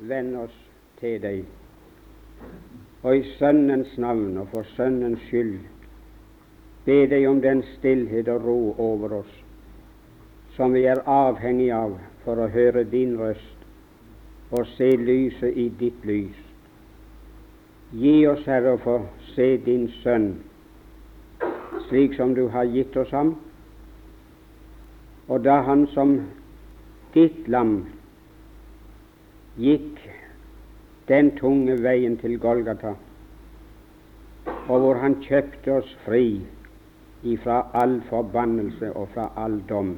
vende oss til deg, og i Sønnens navn og for Sønnens skyld be deg om den stillhet og ro over oss som vi er avhengig av for å høre din røst og se lyset i ditt lys. Gi oss, Herre, å få se din Sønn slik som du har gitt oss ham, og da han som ditt lam gikk den tunge veien til Golgata, og hvor han kjøpte oss fri ifra all forbannelse og fra all dom.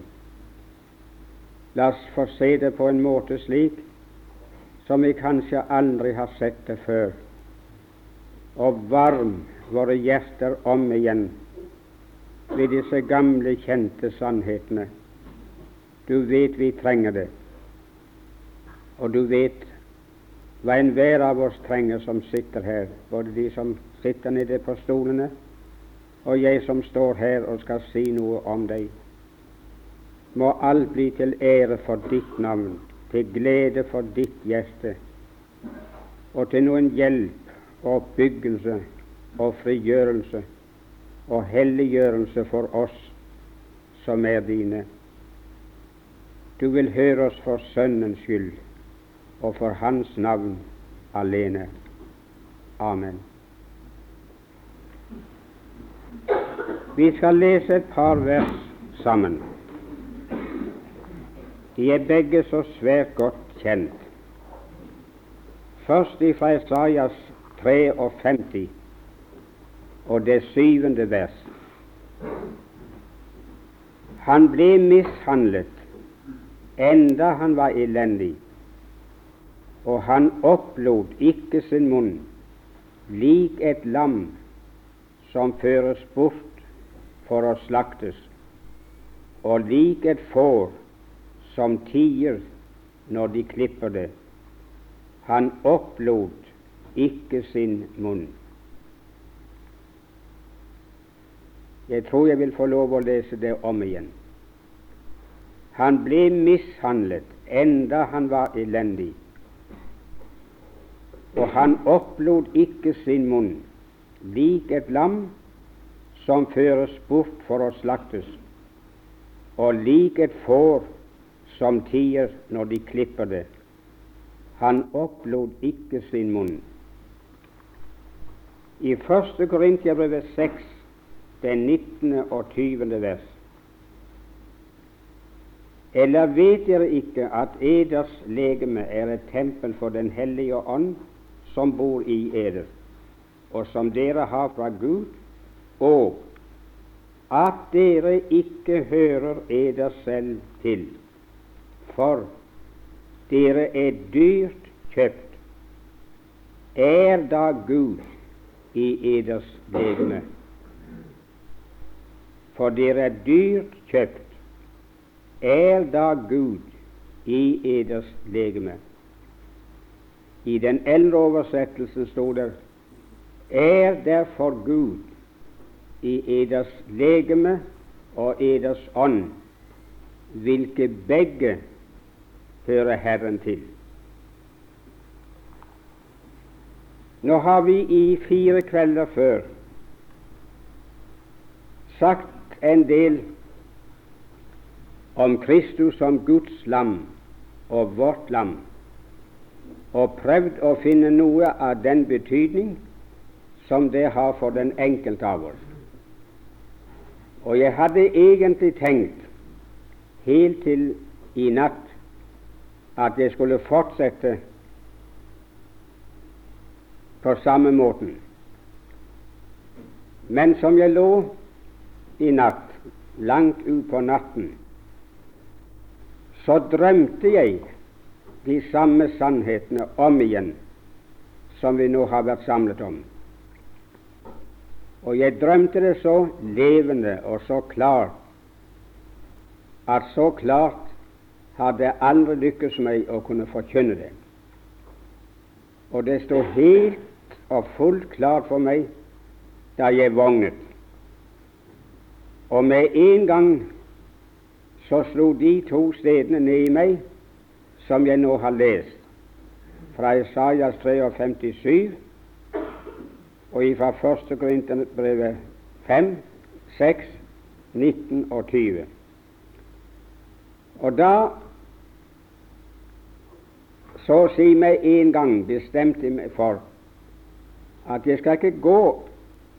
La oss få se det på en måte slik som vi kanskje aldri har sett det før, og varm våre hjerter om igjen ved disse gamle, kjente sannhetene. Du vet vi trenger det, og du vet hva enhver av oss trenger som sitter her, både de som sitter nede på stolene, og jeg som står her og skal si noe om deg. Må alt bli til ære for ditt navn, til glede for ditt hjerte, og til noen hjelp og oppbyggelse og frigjørelse og helliggjørelse for oss som er dine. Du vil høre oss for Sønnens skyld og for Hans navn alene. Amen. Vi skal lese et par vers sammen. De er begge så svært godt kjent. Først fra Isaias 53 og det syvende vers. Han ble mishandlet enda han var elendig og han opplot ikke sin munn, lik et lam som føres bort for å slaktes, og lik et får som tier når de klipper det. Han opplot ikke sin munn. Jeg tror jeg vil få lov å lese det om igjen. Han ble mishandlet enda han var elendig og han opplot ikke sin munn, lik et lam som føres bort for å slaktes, og lik et får som tier når de klipper det. Han opplot ikke sin munn. I 1. Korintiabrevet 6, den 19. og 20. vers. Eller vet dere ikke at eders legeme er et tempel for Den hellige ånd, som bor i eder, og som dere har fra Gud, og at dere ikke hører eder selv til, for dere er dyrt kjøpt. Er da Gud i eders legeme? For dere er dyrt kjøpt. Er da Gud i eders legeme? I den eldre oversettelsen sto det er derfor Gud i eders legeme og eders ånd, hvilke begge hører Herren til. Nå har vi i fire kvelder før sagt en del om Kristus som Guds lam og vårt lam og prøvd å finne noe av den betydning som det har for den enkelte av oss. Og jeg hadde egentlig tenkt helt til i natt at jeg skulle fortsette på samme måten. Men som jeg lå i natt, langt utpå natten, så drømte jeg de samme sannhetene om igjen som vi nå har vært samlet om. Og jeg drømte det så levende og så klart at så klart hadde jeg aldri lykkes meg å kunne forkynne det. Og det sto helt og fullt klart for meg da jeg vågnet. Og med en gang så slo de to stedene ned i meg som jeg nå har lest fra Isaias 53 og fra 1. Korinterbrevet 5, 6, 19 og 20. Og da så å si meg en gang bestemte jeg meg for at jeg skal ikke gå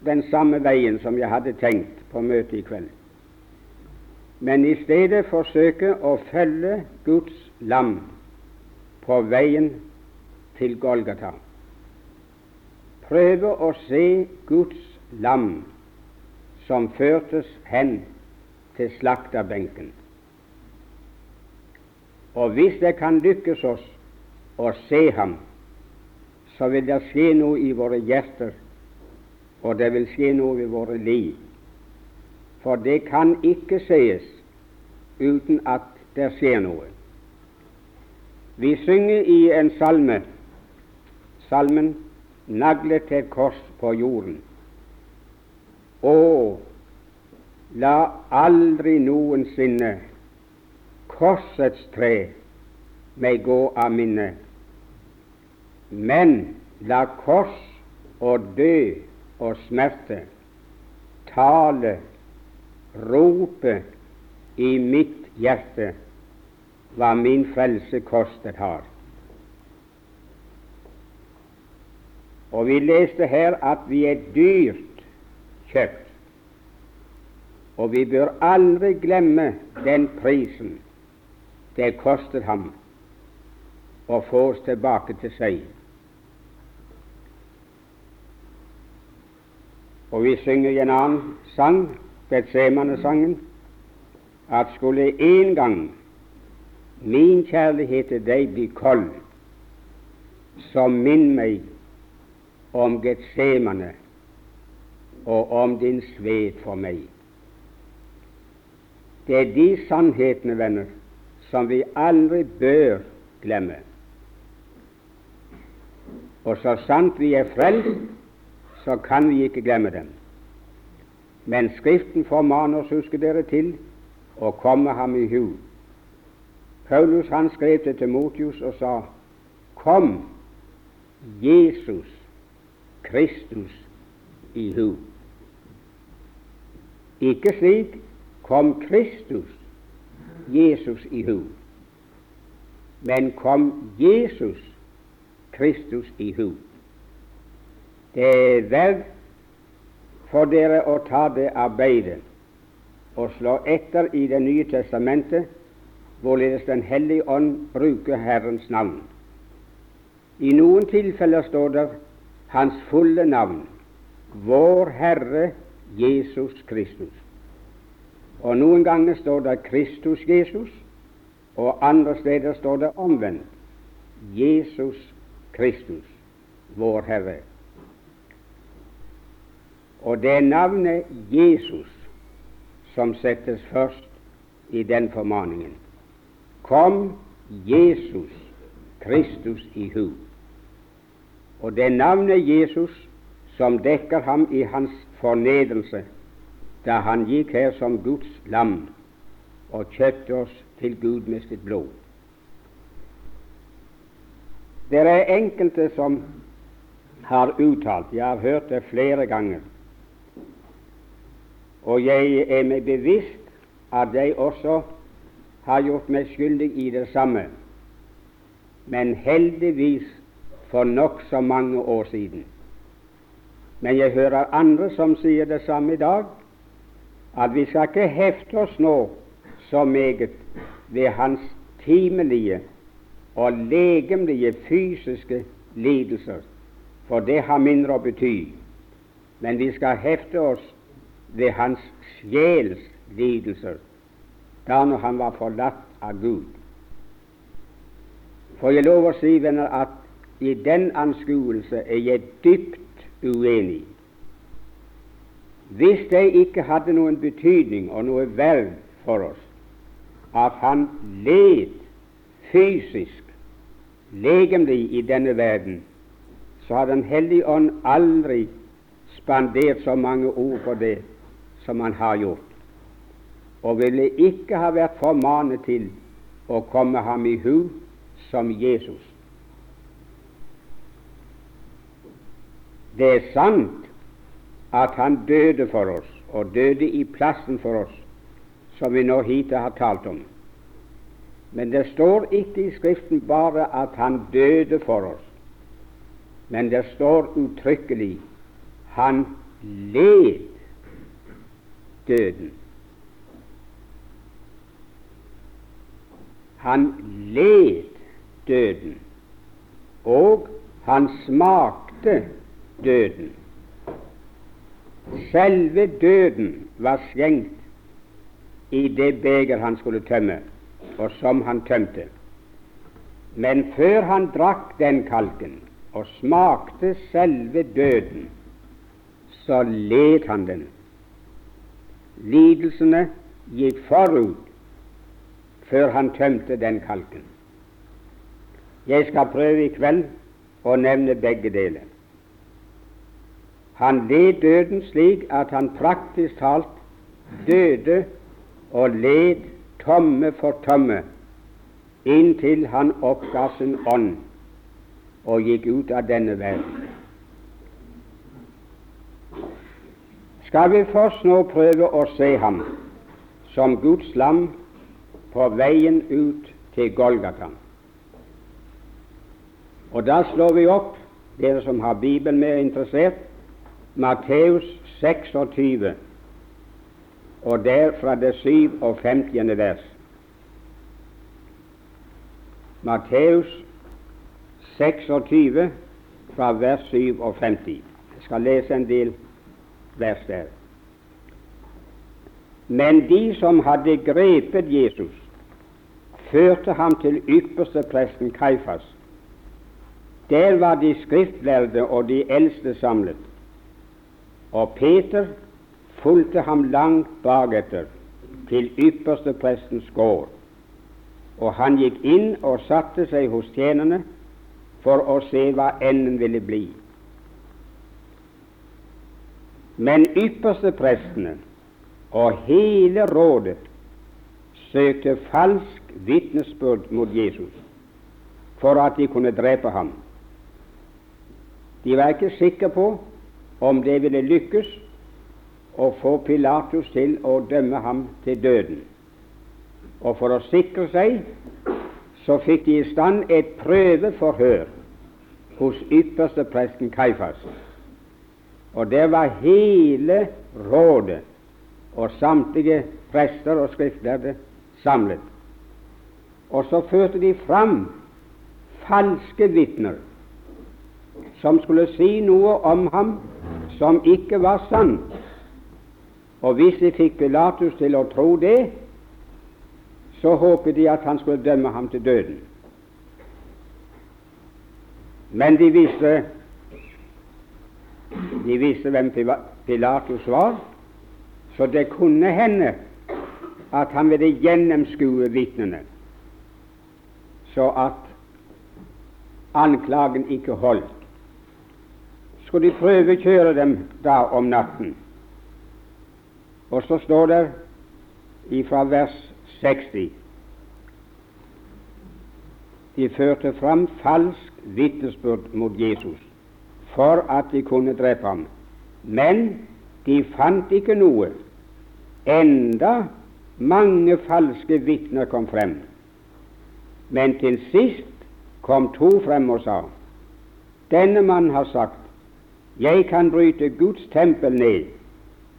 den samme veien som jeg hadde tenkt på møtet i kveld, men i stedet forsøke å følge Guds lam på veien til Golgata. Prøve å se Guds lam som førtes hen til slakterbenken. Og hvis det kan lykkes oss å se ham, så vil det skje noe i våre hjerter, og det vil skje noe i våre liv. For det kan ikke sees uten at det skjer noe. Vi synger i en salme, salmen 'Naglet til kors på jorden'. Å, la aldri noensinne korsets tre meg gå av minne. Men la kors og død og smerte tale, rope i mitt hjerte hva min frelse kostet har. Og vi leste her at vi er dyrt kjøpt, og vi bør aldri glemme den prisen det kostet ham å få oss tilbake til seg. Og vi synger en annen sang, Betsemane-sangen, at skulle en gang min kjærlighet til deg blir kold, som minn meg om Getsemane og om din sved for meg. Det er de sannhetene, venner, som vi aldri bør glemme. Og så sant vi er frelst, så kan vi ikke glemme dem. Men Skriften formaner oss, husker dere, til å komme ham i hu. Paulus han skrev til Timotius og sa:" Kom Jesus Kristus i hu. Ikke slik kom Kristus Jesus i hu, men kom Jesus Kristus i hu. Det er verdt for dere å ta det arbeidet og slå etter i Det nye testamentet, hvorledes Den hellige ånd bruker Herrens navn. I noen tilfeller står det Hans fulle navn, Vår Herre Jesus Kristus. Og noen ganger står det Kristus Jesus, og andre steder står det omvendt. Jesus Kristus, vår Herre. Og det er navnet Jesus som settes først i den formaningen. Kom Jesus Kristus i hu. Og det navnet Jesus som dekker ham i hans fornedrelse da han gikk her som Guds lam og kjøpte oss til Gud med sitt blod. Det er enkelte som har uttalt, jeg har hørt det flere ganger, og jeg er meg bevisst at jeg også har gjort meg skyldig i det samme, men heldigvis for nokså mange år siden. Men jeg hører andre som sier det samme i dag, at vi skal ikke hefte oss nå så meget ved hans timelige og legemlige fysiske lidelser, for det har mindre å bety. Men vi skal hefte oss ved hans sjels lidelser da når han var forlatt av Gud. For jeg lover å si, venner, at i den anskuelse er jeg dypt uenig. Hvis det ikke hadde noen betydning og noe verv for oss at han led fysisk, legemlig i denne verden, så har Den hellige ånd aldri spandert så mange ord på det som han har gjort, og ville ikke ha vært formanet til å komme ham i hu som Jesus. Det er sant at han døde for oss, og døde i plassen for oss, som vi nå hittil har talt om. Men det står ikke i Skriften bare at han døde for oss, men det står uttrykkelig han led døden. Han led døden, og han smakte døden. Selve døden var skjenkt i det beger han skulle tømme, og som han tømte. Men før han drakk den kalken og smakte selve døden, så led han den. Lidelsene gikk forut før han tømte den kalken. Jeg skal prøve i kveld å nevne begge deler. Han led døden slik at han praktisk talt døde og led tomme for tomme inntil han oppga sin ånd og gikk ut av denne verden. Skal vi først nå prøve å se ham som Guds lam på veien ut til Golgata. Og da slår vi opp, dere som har Bibelen mer interessert, Matteus 26, og der fra det 57. vers. Matteus 26 fra vers 57. Jeg skal lese en del vers der. Men de som hadde grepet Jesus, førte ham til ypperste presten Kaifas. Der var de skriftlærde og de eldste samlet, og Peter fulgte ham langt baketter til ypperste prestens gård. Og han gikk inn og satte seg hos tjenerne for å se hva enden ville bli. Men ypperste prestene og hele rådet søkte falsk vitnesbyrd mot Jesus for at de kunne drepe ham. De var ikke sikre på om det ville lykkes å få Pilatus til å dømme ham til døden. Og for å sikre seg så fikk de i stand et prøveforhør hos ypperste presten Kaifas. Og der var hele rådet og samtlige prester og skriftlærde samlet. Og så førte de fram falske vitner som skulle si noe om ham som ikke var sant. Og hvis de fikk Pilatus til å tro det, så håpet de at han skulle dømme ham til døden. Men de visste, de visste hvem Pilatus var, så det kunne hende at han ville gjennomskue vitnene, så at anklagen ikke holdt. Skulle de prøve å kjøre dem da om natten. Og så står det ifra vers 60 De førte fram falsk vitnesbyrd mot Jesus for at de kunne drepe ham. Men de fant ikke noe, enda mange falske vitner kom frem. Men til sist kom to frem og sa denne mannen har sagt jeg kan bryte Guds tempel ned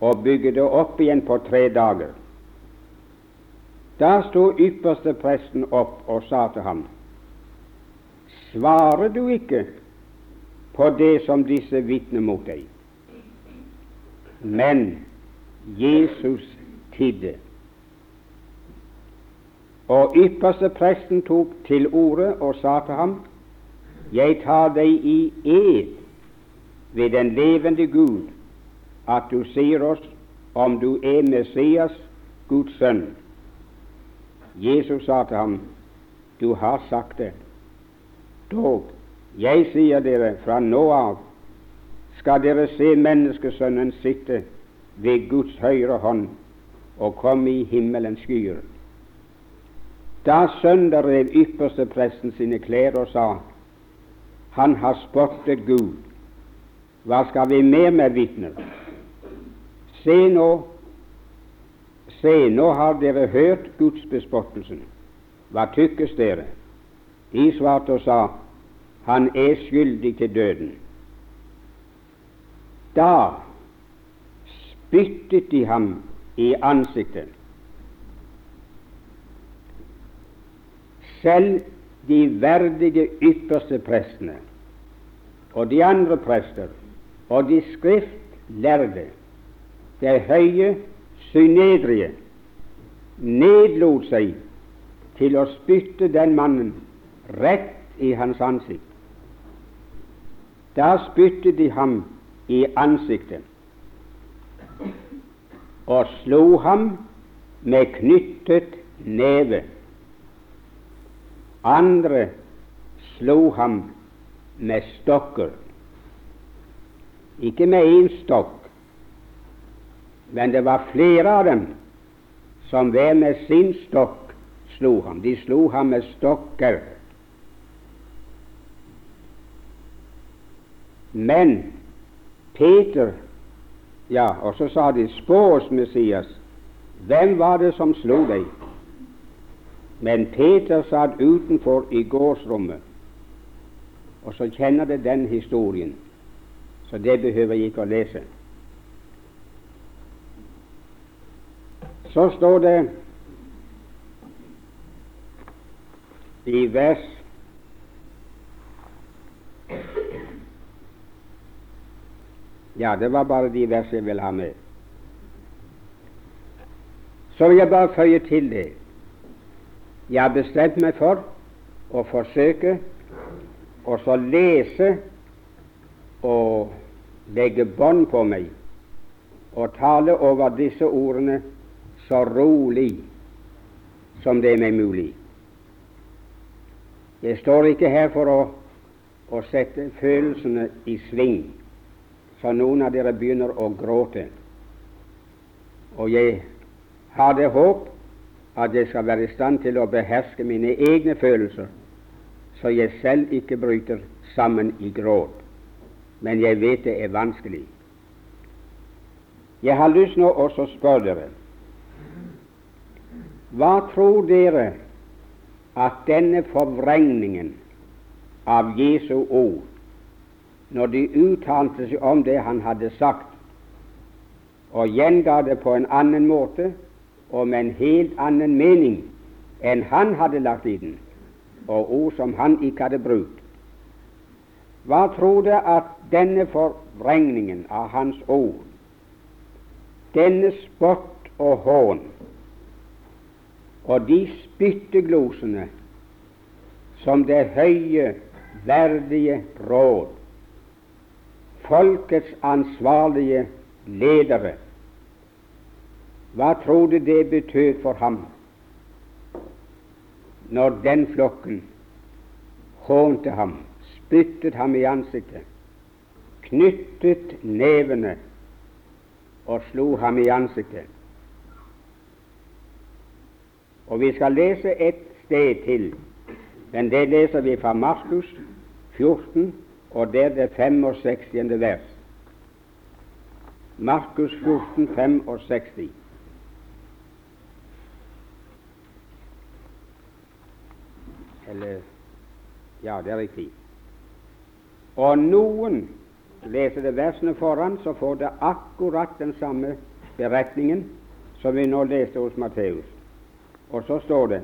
og bygge det opp igjen på tre dager. Da sto ypperste presten opp og sa til ham Svarer du ikke på det som disse vitner mot deg? Men Jesus tidde. Og ypperste presten tok til orde og sa til ham, Jeg tar deg i ed ved den levende Gud at du sier oss om du er Messias, Guds sønn. Jesus sa til ham, Du har sagt det. Dog, jeg sier dere, fra nå av skal dere se Menneskesønnen sitte ved Guds høyre hånd og komme i himmelens skyer. Da sønderrev ypperste presten sine klær og sa han har spottet Gud. Hva skal vi mer med vitner? Se nå, se, nå har dere hørt Guds bespottelsen. Hva tykkes dere? De svarte og sa, han er skyldig til døden. Da spyttet de ham i ansiktet. Selv de verdige ypperste prestene og de andre prester og de skriftlærde, det høye synedrige, nedlot seg til å spytte den mannen rett i hans ansikt. Da spyttet de ham i ansiktet og slo ham med knyttet neve. Andre slo ham med stokker. Ikke med én stokk, men det var flere av dem som hver med sin stokk slo ham. De slo ham med stokker. Men Peter ja, og så sa de, spå oss, Messias, hvem var det som slo deg? Men Peter satt utenfor i gårdsrommet, og så kjenner det den historien, så det behøver jeg ikke å lese. Så står det i vers Ja, det var bare de versene jeg ville ha med. Så vil jeg bare føye til det. Jeg har bestemt meg for å forsøke å så lese og legge bånd på meg og tale over disse ordene så rolig som det er meg mulig. Jeg står ikke her for å, å sette følelsene i sving så noen av dere begynner å gråte. Og jeg har det håp at jeg skal være i stand til å beherske mine egne følelser, så jeg selv ikke bryter sammen i gråt. Men jeg vet det er vanskelig. Jeg har lyst nå også å spørre dere Hva tror dere at denne forvrengningen av Jesu ord når de uttalte seg om det han hadde sagt, og gjenga det på en annen måte og med en helt annen mening enn han hadde lagt i den, og ord som han ikke hadde brukt. Hva tror du at denne forvrengningen av hans ord, denne spott og hån og de spytteglosene som det høye, verdige råd folkets ansvarlige ledere. Hva tror du det betød for ham når den flokken hånte ham, spyttet ham i ansiktet, knyttet nevene og slo ham i ansiktet? Og Vi skal lese et sted til, men det leser vi fra Markus 14, og det er det 65. vers. Markus 14, 65. Eller Ja, det er riktig. Og noen leser det versene foran, så får det akkurat den samme beretningen som vi nå leste hos Matteus. Og så står det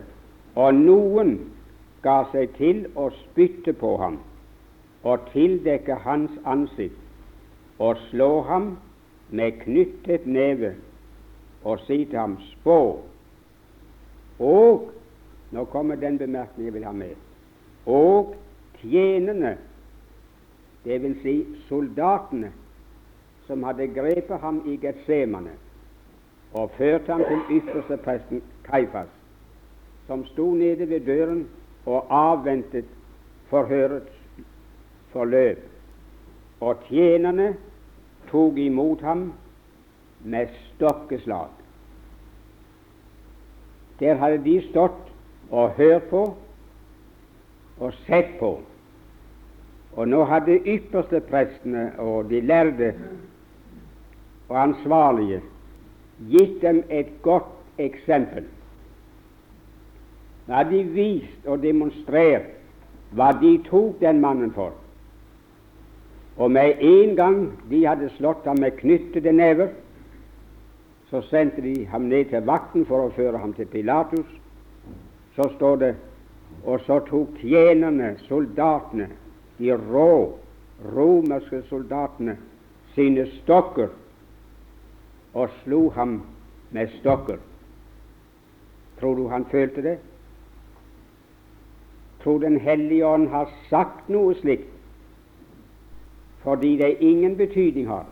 og noen ga seg til å spytte på ham og tildekke hans ansikt og slå ham med knyttet neve og si til ham spå. Og nå kommer den bemerkningen jeg vil ha med. Og tjenerne, vil si soldatene, som hadde grepet ham i Getsemane og ført ham til ypperste presten Kaifas, som sto nede ved døren og avventet forhørets forløp, og tjenerne tok imot ham med stokkeslag. Der hadde de stått og hørt på og sett på, Og nå hadde ypperste prestene og de lærde og ansvarlige gitt dem et godt eksempel. Da hadde de vist og demonstrert hva de tok den mannen for. Og med en gang de hadde slått ham med knyttede never, så sendte de ham ned til vakten for å føre ham til Pilatus. Så står det og så tok tjenerne, soldatene, de rå romerske soldatene, sine stokker og slo ham med stokker. Tror du han følte det? Tror Den hellige ånd har sagt noe slikt fordi det ingen betydning har?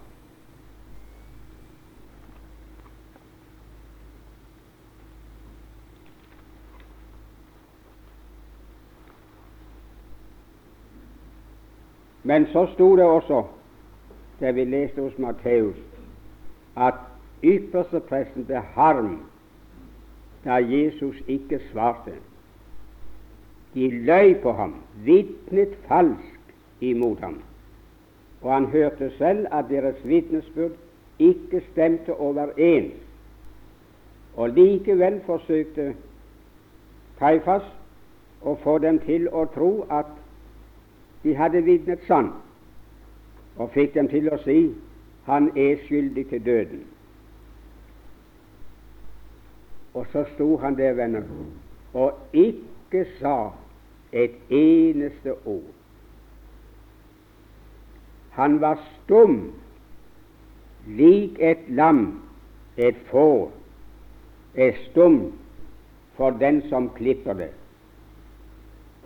Men så sto det også, det vi leste hos Matteus, at ypperstepresten ble harm da Jesus ikke svarte. De løy på ham, vitnet falsk imot ham. Og han hørte selv at deres vitnesbyrd ikke stemte overens. Og likevel forsøkte Kaifas å få dem til å tro at de hadde vitnet sant, og fikk dem til å si han er skyldig til døden. Og så sto han der, venner, og ikke sa et eneste ord. Han var stum, lik et lam, et får, er stum for den som klipper det.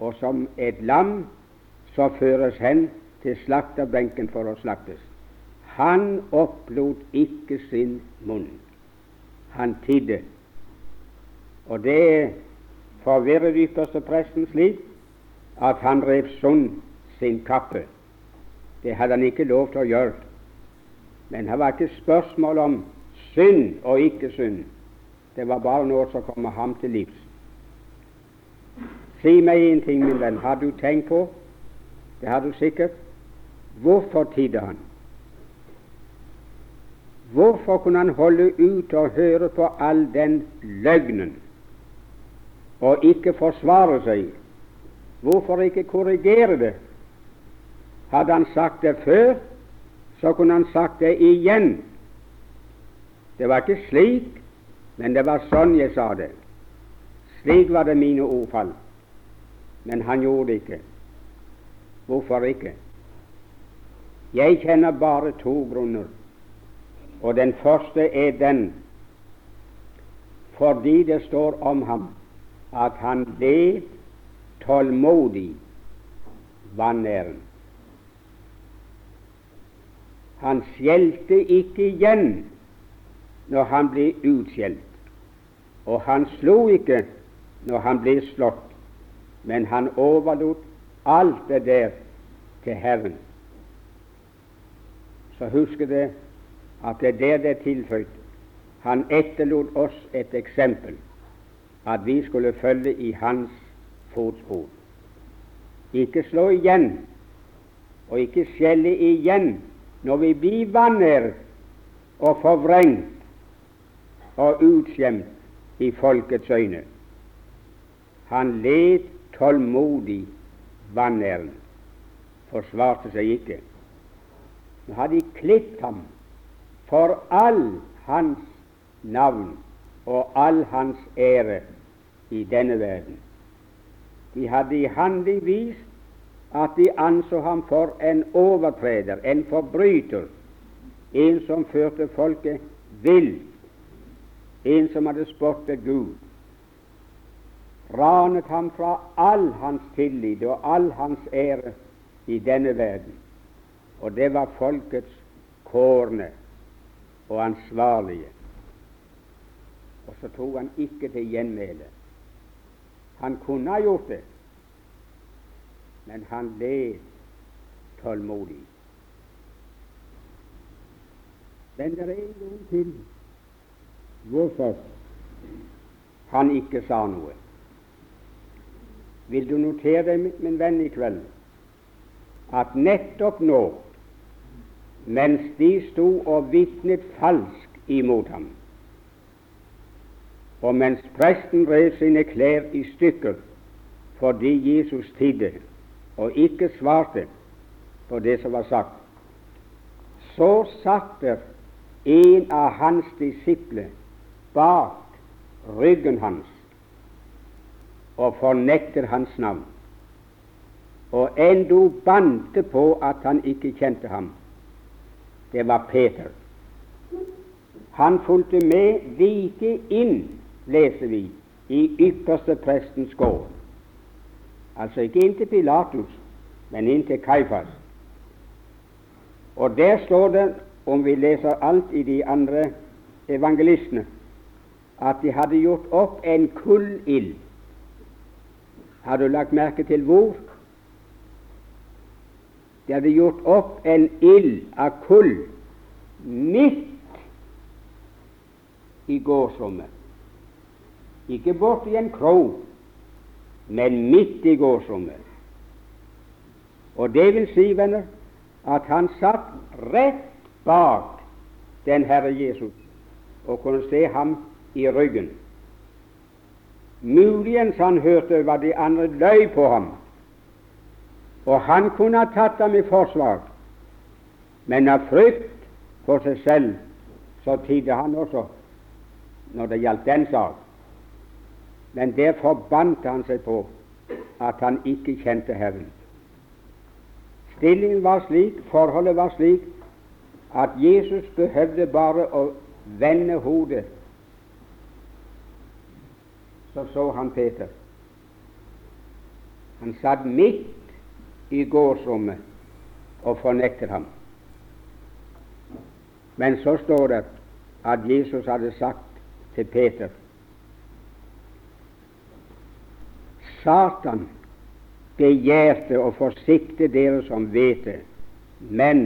Og som et lam så føres hen til slakterbenken for å slaktes. Han opplot ikke sin munn. Han tidde. Og det forvirret ypperste presten slik at han rev sund sin kappe. Det hadde han ikke lov til å gjøre. Men det var ikke spørsmål om synd og ikke synd. Det var bare noe som kom ham til livs. Si meg en ting, min venn. Har du tenkt på det har du sikkert. Hvorfor tidde han? Hvorfor kunne han holde ut og høre på all den løgnen og ikke forsvare seg? Hvorfor ikke korrigere det? Hadde han sagt det før, så kunne han sagt det igjen. Det var ikke slik, men det var sånn jeg sa det. Slik var det mine ordfall. Men han gjorde det ikke. Hvorfor ikke? Jeg kjenner bare to grunner, og den første er den fordi det står om ham at han led tålmodig vanæren. Han skjelte ikke igjen når han ble utskjelt, og han slo ikke når han ble slått, men han overlot alt det der til Herren. Så husk det at det er der det er tilføyd. Han etterlot oss et eksempel, at vi skulle følge i hans fotspor. Ikke slå igjen, og ikke skjelle igjen når vi blir vanæret og forvrengt og utskjemt i folkets øyne. Han led tålmodig vanæren, forsvarte seg ikke. Nå hadde de klippet ham for all hans navn og all hans ære i denne verden. De hadde i handling vist at de anså ham for en overtreder, en forbryter, en som førte folket vilt, en som hadde spottet Gud ranet ham fra all hans tillit og all hans ære i denne verden. Og det var folkets kårne og ansvarlige. Og så tok han ikke til gjenmæle. Han kunne ha gjort det, men han led tålmodig. Men det er gang til hvorfor han ikke sa noe. Vil du notere deg, min venn, i kveld at nettopp nå, mens de sto og vitnet falsk imot ham, og mens presten rev sine klær i stykker fordi Jesus tidde og ikke svarte på det som var sagt, så satt der en av hans disipler bak ryggen hans og fornekter hans navn, og endog bante på at han ikke kjente ham. Det var Peter. Han fulgte med like inn, leser vi, i ypperste prestens gård. Altså ikke inn til Pilatus, men inn til Kaifas. Og der står det, om vi leser alt i de andre evangelistene, at de hadde gjort opp en kullild. Har du lagt merke til hvor? De hadde gjort opp en ild av kull midt i gårdsrommet. Ikke borti en krok, men midt i gårdsrommet. Og det vil si, venner, at han satt rett bak den Herre Jesus og kunne se ham i ryggen. Muligens han hørte hva de andre løy på ham, og han kunne ha tatt dem i forsvar, men av frykt for seg selv så tidde han også når det gjaldt den sak. Men der forbandt han seg på at han ikke kjente Herren. Stillingen var slik, forholdet var slik, at Jesus behøvde bare å vende hodet. Så så han Peter. Han satt midt i gårdsrommet og fornektet ham. Men så står det at Jesus hadde sagt til Peter Satan begjærte å forsikte dere som vet det, men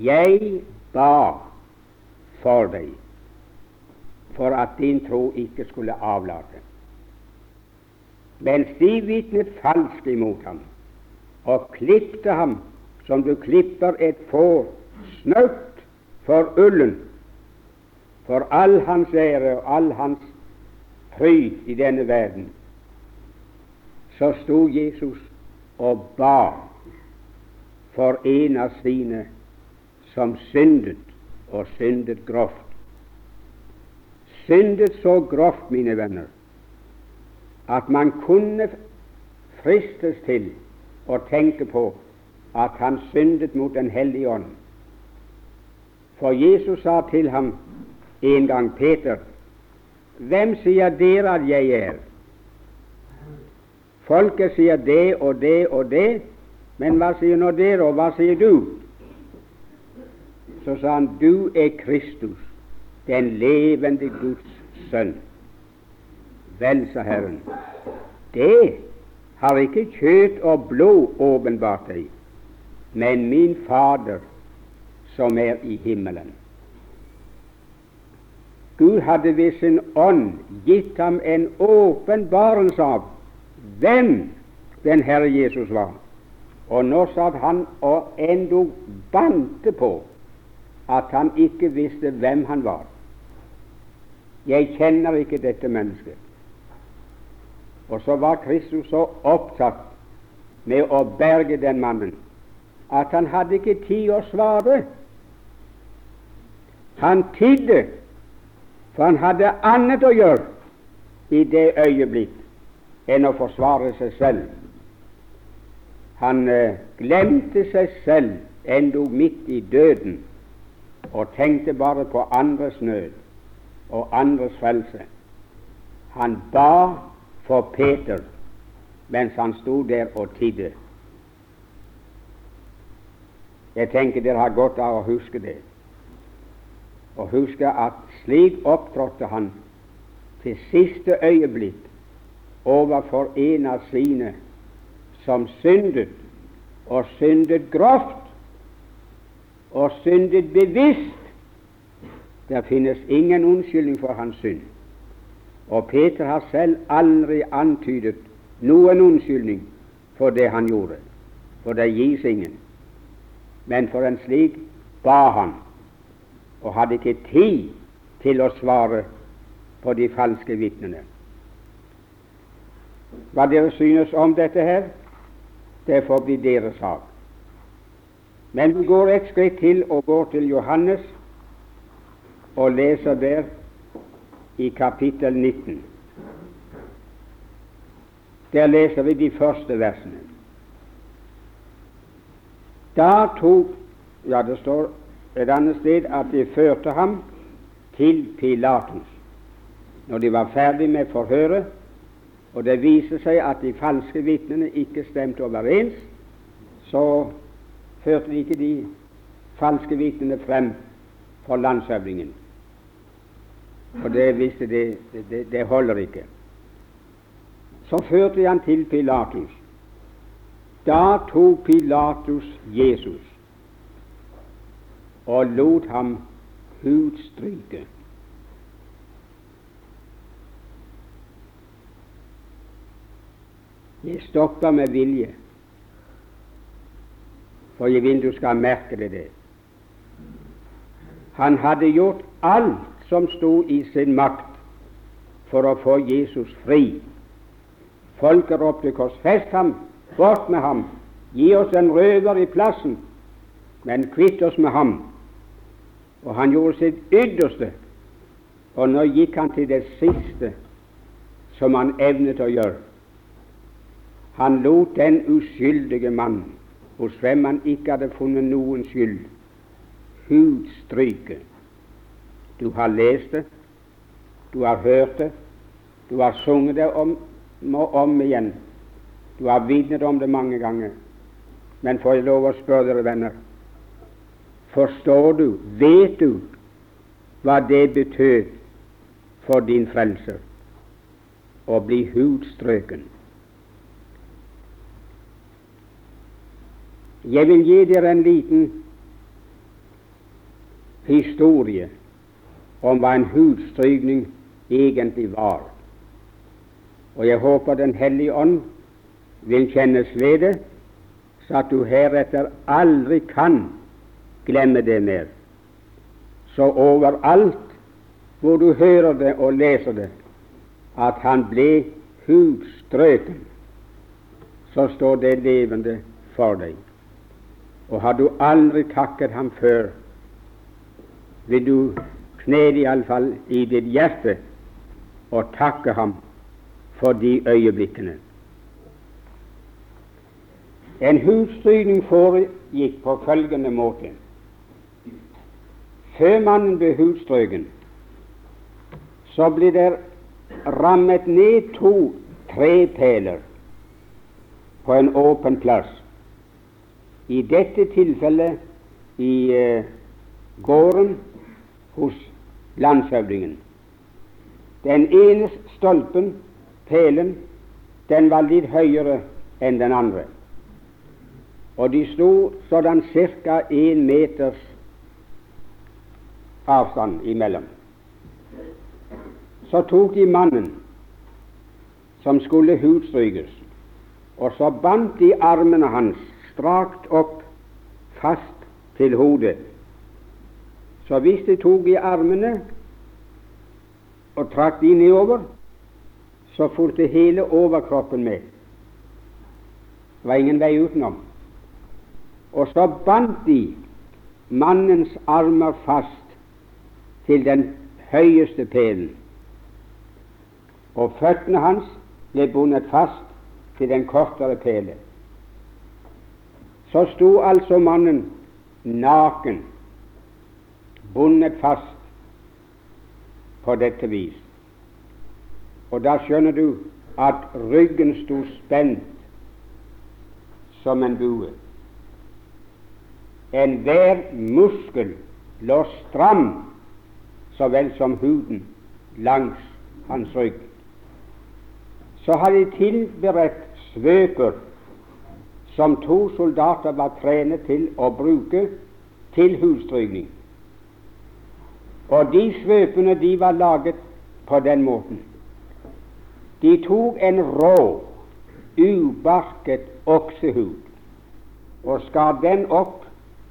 jeg ba for deg, for at din tro ikke skulle avlate. Mens de vitnet falskt imot ham og klippte ham som du klipper et får snaut for ullen, for all hans ære og all hans pryd i denne verden, så sto Jesus og ba for en av sine som syndet, og syndet grovt. Syndet så grovt, mine venner, at man kunne fristes til å tenke på at han syndet mot Den hellige ånd. For Jesus sa til ham en gang, Peter, hvem sier dere at jeg er? Folket sier det og det og det, men hva sier nå dere, og hva sier du? Så sa han, du er Kristus, den levende Guds sønn. Vel, sa Herren, det har ikke kjøtt og blod åpenbart deg, men min Fader som er i himmelen. Gud hadde ved sin ånd gitt ham en åpenbarelse av hvem den Herre Jesus var. Og nå satt han og endog bandte på at han ikke visste hvem han var. Jeg kjenner ikke dette mennesket. Og så var Kristus så opptatt med å berge den mannen at han hadde ikke tid å svare. Han tidde, for han hadde annet å gjøre i det øyeblikk enn å forsvare seg selv. Han eh, glemte seg selv endog midt i døden og tenkte bare på andres nød og andres frelse. Han ba for Peter mens han sto der og tidde. Jeg tenker dere har godt av å huske det, og huske at slik opptrådte han til siste øyeblikk overfor en av sine som syndet, og syndet grovt, og syndet bevisst. Det finnes ingen unnskyldning for hans synd. Og Peter har selv aldri antydet noen unnskyldning for det han gjorde. for det gis ingen. Men for en slik ba han, og hadde ikke tid til å svare på de falske vitnene. Hva dere synes om dette her, det får bli deres sak. Men vi går et skritt til og går til Johannes og leser der i kapittel 19. Der leser vi de første versene. Da tok Ja, det står et annet sted at de førte ham til Pilatus. Når de var ferdig med forhøret, og det viser seg at de falske vitnene ikke stemte overens, så førte de ikke de falske vitnene frem for landshøvdingen. For det visste de det, det holder ikke. Så førte de han til Pilatus. Da tok Pilatus Jesus og lot ham hudstryke. Jeg stoppa med vilje, for jeg vil du skal merke deg det. Han hadde gjort alt som sto i sin makt for å få Jesus fri. Folket ropte 'korsfest ham', 'bort med ham', 'gi oss en røver i plassen', men kvitt oss med ham. Og han gjorde sitt ytterste, og nå gikk han til det siste som han evnet å gjøre. Han lot den uskyldige mann, hos hvem han ikke hadde funnet noen skyld, hudstryke. Du har lest det, du har hørt det, du har sunget det om og om igjen. Du har vitnet om det mange ganger. Men får jeg lov å spørre dere venner Forstår du, vet du, hva det betød for din frelser å bli hudstrøken? Jeg vil gi dere en liten historie om hva en hudstrykning egentlig var. Og jeg håper Den hellige ånd vil kjennes ved det, så at du heretter aldri kan glemme det mer. Så overalt hvor du hører det og leser det, at han ble hudstrøken, så står det levende for deg. Og har du aldri takket ham før, vil du knele iallfall i ditt hjerte og takke ham for de øyeblikkene. En hudstrykning foregikk på følgende måte. Før mannen ble hudstrøken, så ble det rammet ned to trepæler på en åpen plass. I dette tilfellet i eh, gården hos landshøvdingen. Den ene stolpen, pælen, den var litt høyere enn den andre. Og de sto sådan ca. én meters avstand imellom. Så tok de mannen som skulle hudstrykes, og så bandt de armene hans strakt opp, fast til hodet. Så hvis de tok i armene og trakk de nedover, så fulgte hele overkroppen med. Det var ingen vei utenom. Og så bandt de mannens armer fast til den høyeste pælen, og føttene hans ble bundet fast til den kortere pæle. Så sto altså mannen naken, bundet fast på dette vis. Og da skjønner du at ryggen sto spent som en bue. Enhver muskel lå stram så vel som huden langs hans rygg. Så har de tilberedt svøper som to soldater var trenet til å bruke til hudstrykning. Og de svøpene de var laget på den måten. De tok en rå, ubarket oksehud og skar den opp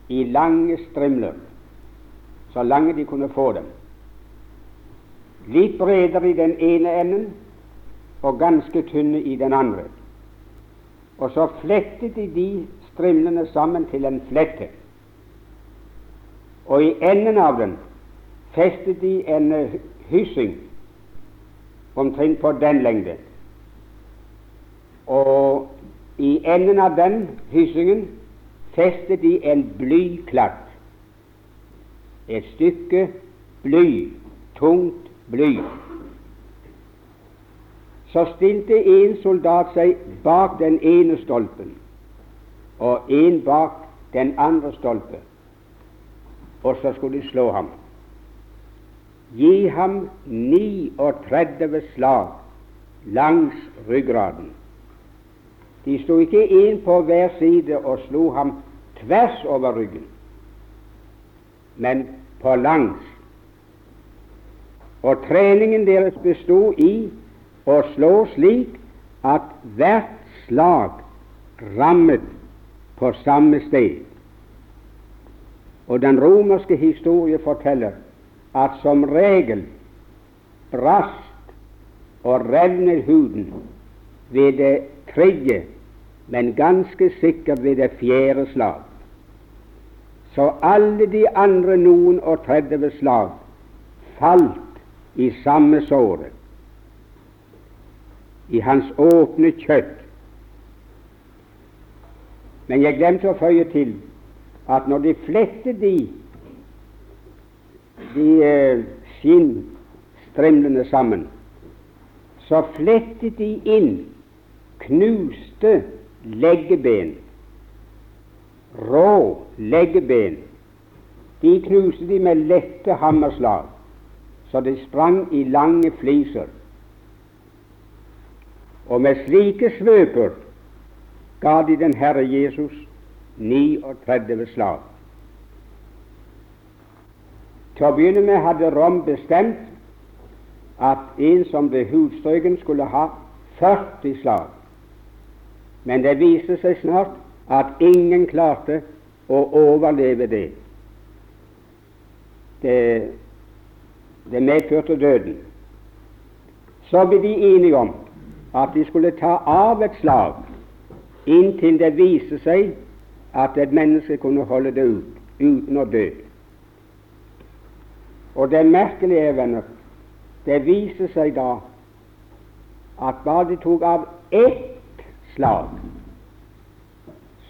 i lange strimler, så lange de kunne få dem. Litt bredere i den ene enden og ganske tynne i den andre. Og så flettet de de strimlene sammen til en flette. Og i enden av den festet de en eh, hyssing omtrent på den lengde. Og i enden av den hyssingen festet de en blyklatt. Et stykke bly, tungt bly. Så stilte en soldat seg bak den ene stolpen og en bak den andre stolpe, og så skulle de slå ham. Gi ham 39 slag langs ryggraden. De sto ikke én på hver side og slo ham tvers over ryggen, men på langs. Og treningen deres bestod i å slå slik at hvert slag rammet på samme sted. Og den romerske historie forteller at som regel brast og revnet huden ved det tredje, men ganske sikkert ved det fjerde slag. Så alle de andre noen og tredve slag falt i samme såre, i hans åpne kjøtt. Men jeg glemte å føye til at når de flette de, de eh, skinnstrimlene sammen, så flettet de inn knuste leggeben, rå leggeben. De knuste de med lette hammerslag, så de sprang i lange fliser. Og med slike svøper ga de den Herre Jesus 39 slag. Til å begynne med hadde Rom bestemt at en som ble hudstrøken, skulle ha 40 slag. Men det viste seg snart at ingen klarte å overleve det. Det, det medførte døden. Så ble de enige om at de skulle ta av et slag inntil det viste seg at et menneske kunne holde det ut uten å dø. Og det merkelige, venner, det viser seg da at bare de tok av ett slag,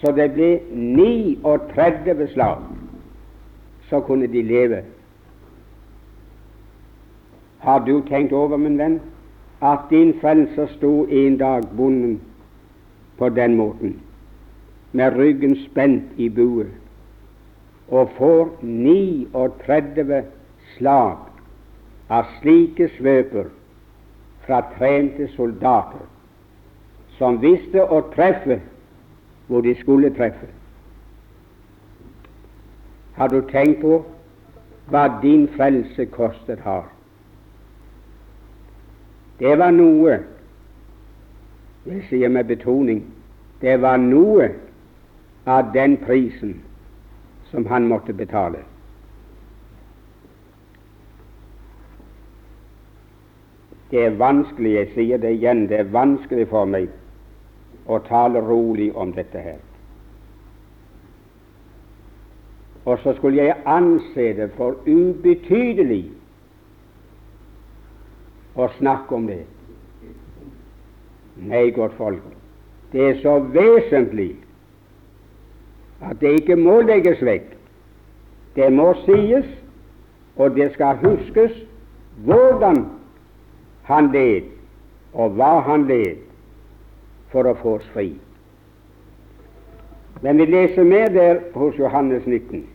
så det ble 39 slag, så kunne de leve. Har du tenkt over, min venn, at din frelser sto en dag bonden på den måten, med ryggen spent i bue, og får 39 slag av slike svøper fra trente soldater som visste å treffe hvor de skulle treffe. Har du tenkt på hva din frelse kostet har? Det var noe jeg sier med betoning det var noe av den prisen som han måtte betale. Det er vanskelig, jeg sier det igjen, det er vanskelig for meg å tale rolig om dette her. Og så skulle jeg anse det for ubetydelig å snakke om det. Nei, godt folk, det er så vesentlig at det ikke må legges vekk. Det må sies, og det skal huskes hvordan han led, og hva han led, for å få oss fri. Men vi leser mer der hos Johannes 19.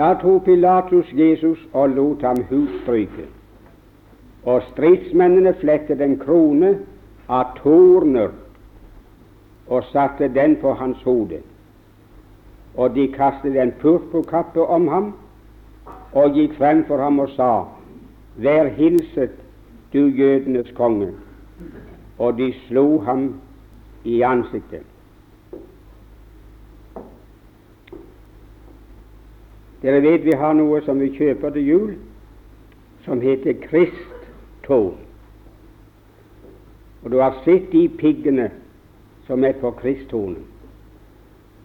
Da tok Pilatus Jesus og lot ham hudstryke, og stridsmennene flettet en krone av torner og satte den på hans hode. Og de kastet en purpurkappe om ham og gikk frem for ham og sa, Vær hilset, du jødenes konge. og de slo ham i ansiktet. Dere vet vi har noe som vi kjøper til jul, som heter kristtårn. Og du har sett de piggene som er på kristtårnet.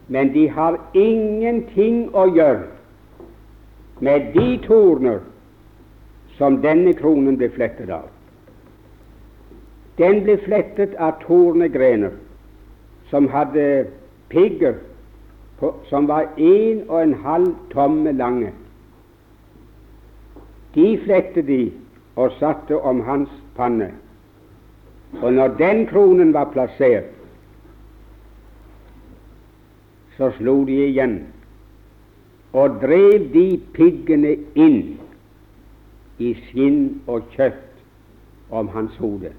Men de har ingenting å gjøre med de torner som denne kronen ble flettet av. Den ble flettet av tornegrener som hadde pigger på, som var en og en halv tomme lange. De flette de og satte om hans panne. Og når den kronen var plassert, så slo de igjen og drev de piggene inn i skinn og kjøtt om hans hode.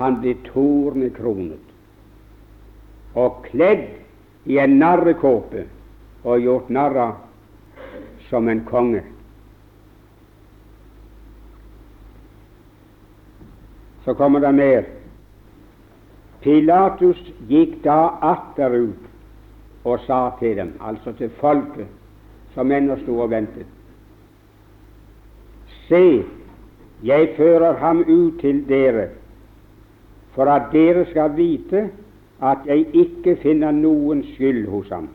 Han ble tornekronet og kledd i en narrekåpe og gjort narr av som en konge. Så kommer det mer. Pilatus gikk da atterut og sa til dem, altså til folket som ennå sto og ventet, Se, jeg fører ham ut til dere, for at dere skal vite at jeg ikke finner noen skyld hos ham.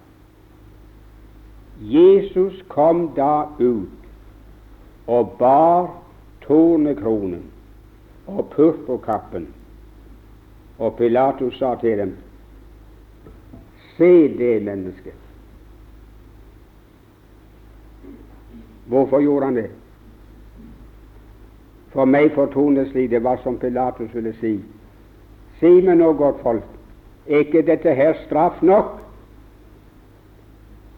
Jesus kom da ut og bar tornekronen og purpurkappen, og Pilatus sa til dem, Se det mennesket. Hvorfor gjorde han det? For meg fortones det var som Pilatus ville si. Si meg nå, godt folk, ikke dette her straff nok?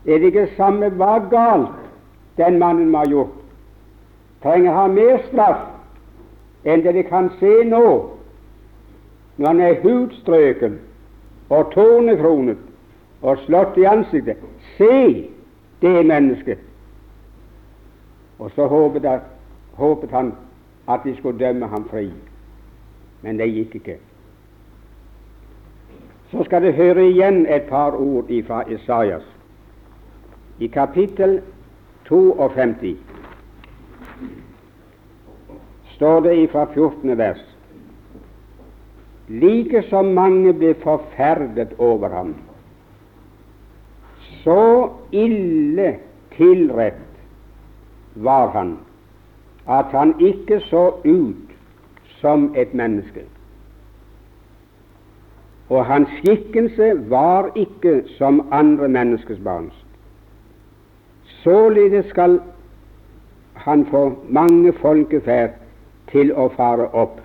Er det ikke samme hva galt den mannen må ha gjort? Trenger han mer straff enn det de kan se nå, når han er hudstrøken og tornekronet og slått i ansiktet? Se det mennesket! Og så håpet han at de skulle dømme ham fri, men det gikk ikke så skal du høre igjen et par ord fra Isaias. I kapittel 52 står det fra 14. vers Like som mange ble forferdet over ham, så ille tilrett var han at han ikke så ut som et menneske og hans skikkelse var ikke som andre menneskers barns. Således skal han få mange folkeferd til å fare opp,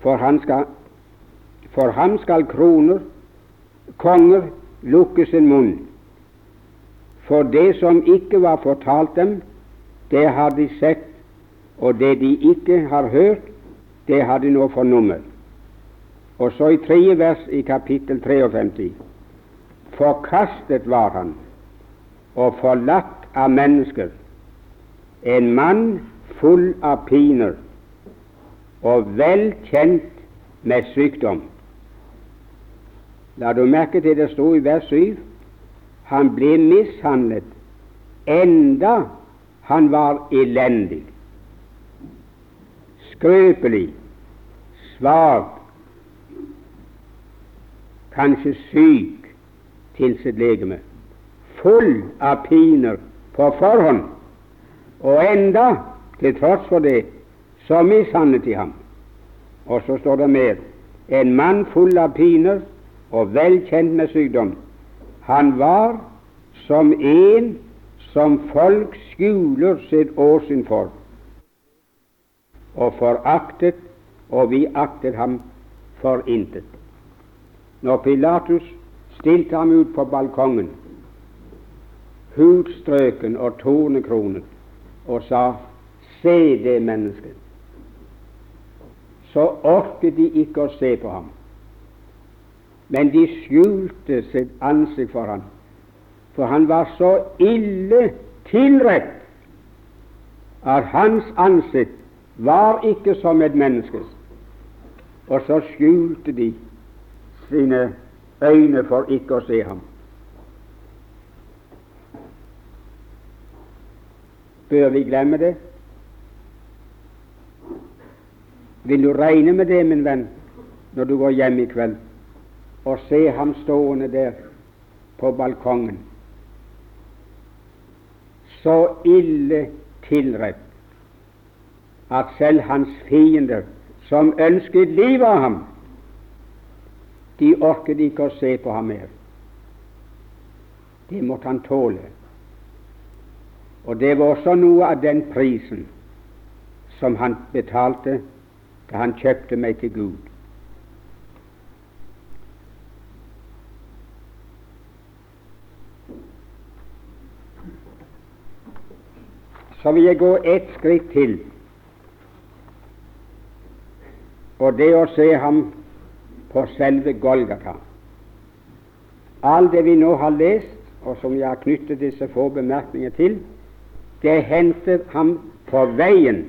for, han skal, for ham skal kroner, konger, lukke sin munn. For det som ikke var fortalt dem, det har de sett, og det de ikke har hørt, det har de nå fornummet. Og så i tredje vers i kapittel 53 Forkastet var han og forlatt av mennesker, en mann full av piner og vel kjent med sykdom. La du merke til det sto i vers 7 han ble mishandlet enda han var elendig, skrøpelig, svak kanskje syk til sitt legeme, full av piner på forhånd, og enda, til tross for det, så mishandlet de ham. Og så står det mer. En mann full av piner og vel kjent med sykdom. Han var som en som folk skjuler sitt åsyn for, og foraktet, og vi aktet ham for intet når Pilatus stilte ham ut på balkongen, hudstrøken og tornekronet, og sa Se det mennesket, så orket de ikke å se på ham. Men de skjulte sitt ansikt for ham, for han var så ille tilrett at hans ansikt var ikke som et menneskes, og så skjulte de sine øyne for ikke å se ham. Bør vi glemme det? Vil du regne med det, min venn, når du går hjem i kveld, og se ham stående der på balkongen, så ille tilrett at selv hans fiender, som ønsket livet av ham, de orket ikke å se på ham mer. Det måtte han tåle. Og det var også noe av den prisen som han betalte da han kjøpte meg til Gud. Så vil jeg gå ett skritt til, og det å se ham på selve Golgata. Alt det vi nå har lest, og som jeg har knyttet disse få bemerkninger til, det hentet ham på veien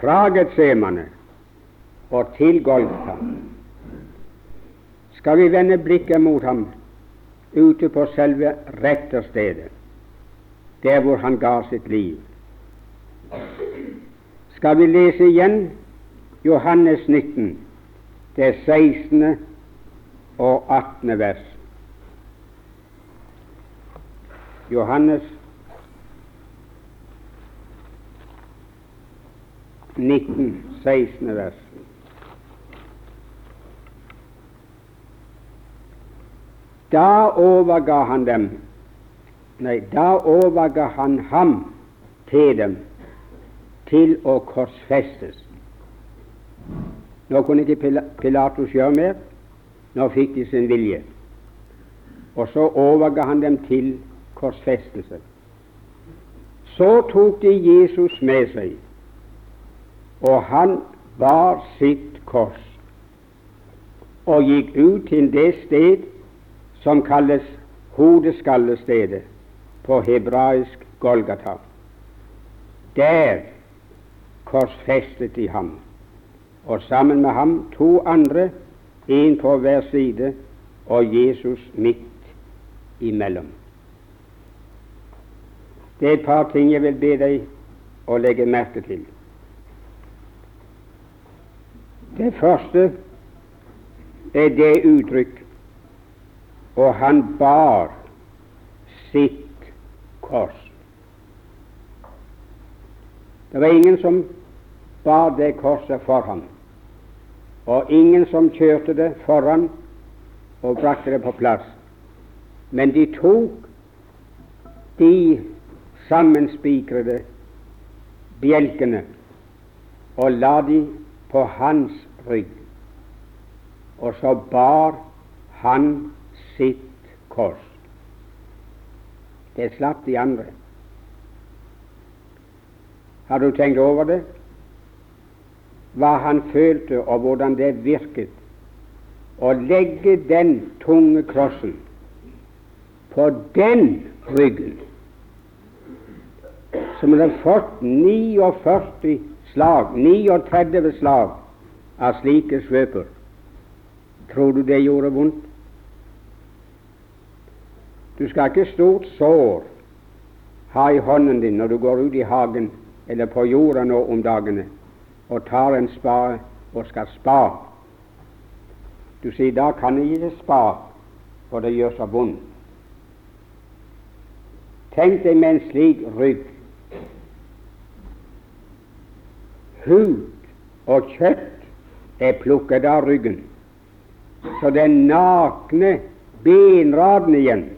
fra Getsemane og til Golgata. Skal vi vende blikket mot ham ute på selve retterstedet, der hvor han ga sitt liv, skal vi lese igjen Johannes 19, det 16. og 18. vers. Johannes 19, 16. vers. Da overga han dem Nei, da overga han ham til dem til å korsfestes. Nå kunne ikke Pilatus gjøre mer. Nå fikk de sin vilje. Og så overga han dem til korsfestelse. Så tok de Jesus med seg, og han bar sitt kors og gikk ut til det sted som kalles hodeskallestedet på hebraisk Golgata. Der korsfestet de ham, og sammen med ham to andre, en på hver side og Jesus midt imellom. Det er et par ting jeg vil be deg å legge merke til. Det første er det uttrykk og han bar sitt kors. Det var ingen som bar det korset for ham, og ingen som kjørte det foran og brakte det på plass. Men de tok de sammenspikrede bjelkene og la de på hans rygg, og så bar han sitt kors. Det slapp de andre. Har du tenkt over det? Hva han følte, og hvordan det virket å legge den tunge krossen på den ryggen, som hadde fått 49 slag, 39 slag av slike svøper. Tror du det gjorde vondt? Du skal ikke stort sår ha i hånden din når du går ut i hagen eller på jorda nå om dagene og tar en spade og skal spa. Du sier da kan jeg ikke spa, for det gjør så vondt. Tenk deg med en slik rygg. Hud og kjøtt er plukket av ryggen, så den nakne benraden igjen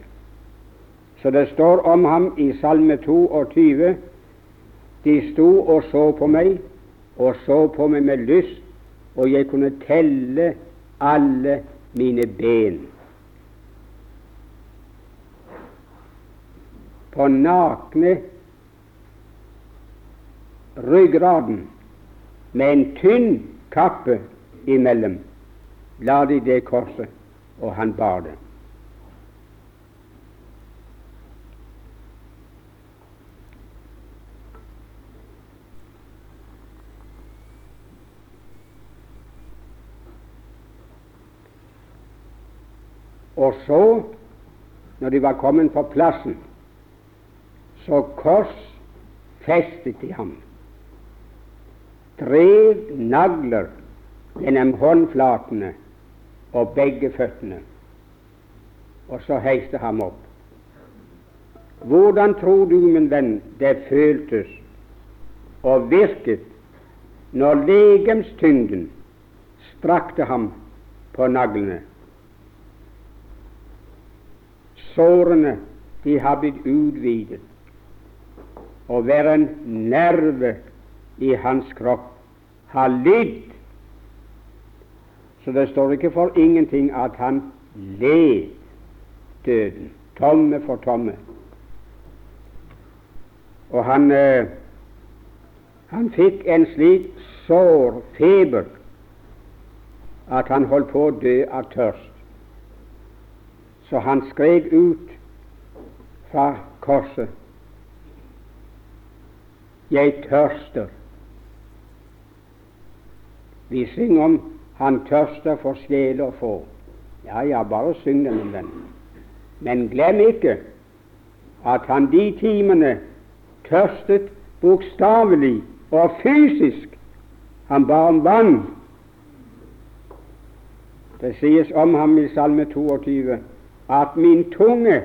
så det står om ham i Salme 22 De sto og så på meg, og så på meg med lyst, og jeg kunne telle alle mine ben. På nakne ryggraden med en tynn kappe imellom la de det korset, og han bar det. Og så, når de var kommet på plassen, så korsfestet de ham. Tre nagler gjennom håndflatene og begge føttene, og så heiste ham opp. Hvordan tror du, min venn, det føltes og virket når legemstyngden strakte ham på naglene? Sårene de har blitt utvidet, og hver en nerve i hans kropp har lidd. Så det står ikke for ingenting at han led døden, tomme for tomme. Og han, eh, han fikk en slik sår feber at han holdt på å dø av tørst. Så han skrek ut fra korset Jeg tørster. Vi synger om 'Han tørster for sjel å få'. Ja, ja, bare syng den, min venn. Men glem ikke at han de timene tørstet bokstavelig og fysisk. Han ba om vann. Det sies om ham i Salme 22 at min tunge,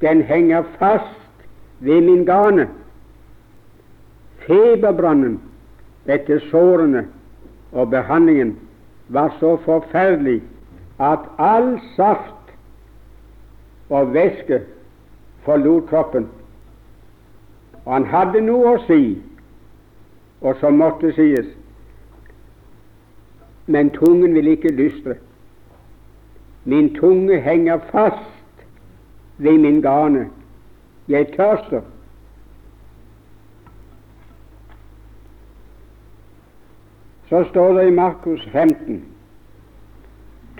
den henger fast ved min gane. Feberbrannen etter sårene og behandlingen var så forferdelig at all saft og væske forlot kroppen. Og han hadde noe å si, og som måtte sies, men tungen vil ikke lystre. Min tunge henger fast ved min gane. Jeg tørster. Så står det i Markus 15,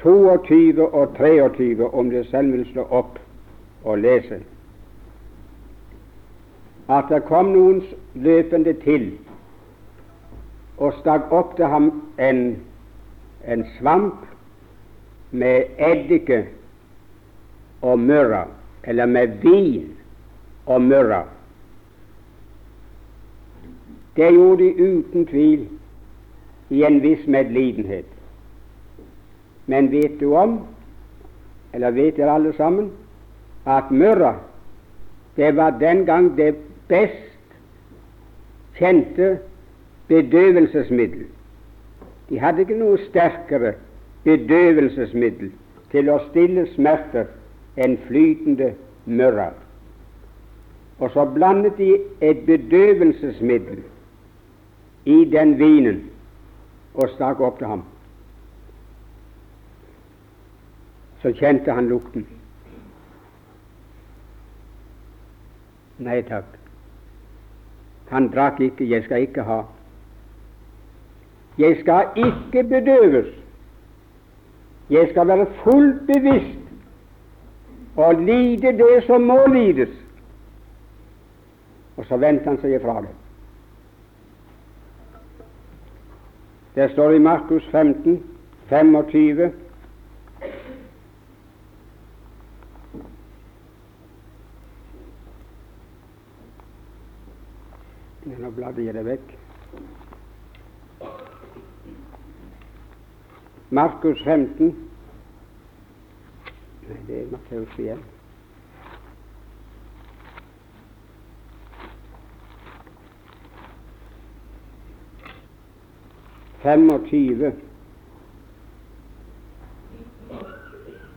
22 og 23, om det selv vil slå opp og lese, at det kom noen løpende til og stakk opp til ham en, en svamp med eddike og murra, eller med vin og murra. Det gjorde de uten tvil i en viss medlidenhet. Men vet du om, eller vet dere alle sammen, at murra, det var den gang det best kjente bedøvelsesmiddel. De hadde ikke noe sterkere bedøvelsesmiddel til å stille smerter enn flytende myrra. Og så blandet de et bedøvelsesmiddel i den vinen og stakk opp til ham. Så kjente han lukten. Nei takk. Han drakk ikke. Jeg skal ikke ha. Jeg skal ikke bedøves. Jeg skal være fullt bevisst og lide det som må lides. Og så vendte han seg ifra det. Det står i Markus 15, 25. Nå bladde jeg det vekk. Markus 15 Nei, det er Matteus igjen.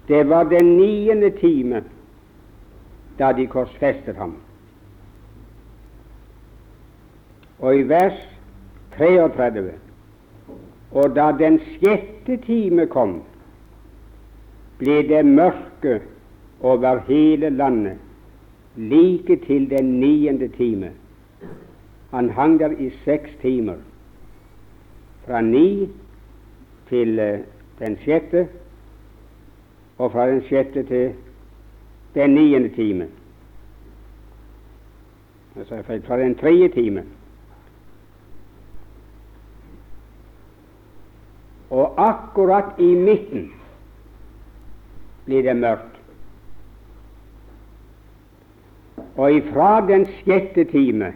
Det var den niende time da de korsfestet ham. Og i vers 33 Og da den sjette time kom, ble det mørke over hele landet like til den niende time. Han hang der i seks timer, fra ni til uh, den sjette, og fra den sjette til den niende time. Altså fra den tredje time. Og akkurat i midten blir det mørkt. Og ifra den sjette time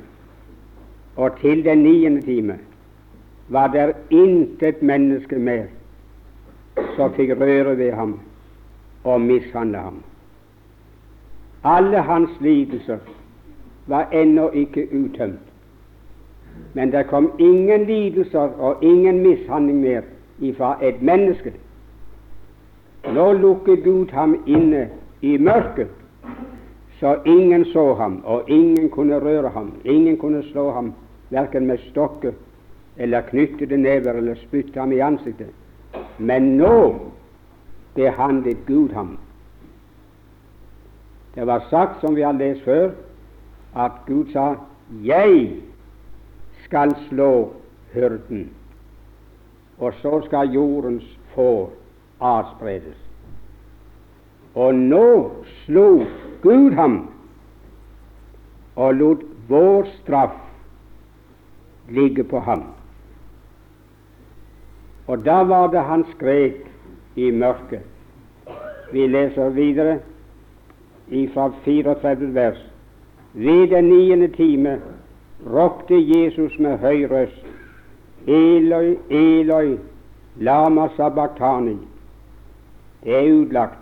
og til den niende time var det intet menneske mer som fikk røre ved ham og mishandle ham. Alle hans lidelser var ennå ikke uttømt. Men det kom ingen lidelser og ingen mishandling mer ifra et menneske. Nå lukket Gud ham inne i mørket, så ingen så ham, og ingen kunne røre ham. Ingen kunne slå ham, verken med stokker eller knyttede never eller spytte ham i ansiktet. Men nå behandlet Gud ham. Det var sagt, som vi har lest før, at Gud sa 'Jeg skal slå hyrden', og så skal jordens får adspredes. Og nå slo Gud ham og lot vår straff ligge på ham. Og da var det han skrek i mørket. Vi leser videre fra 34 vers. Ved den niende time ropte Jesus med høy røst, Eloi, Eloi, lama sabachthani. Det er utlagt.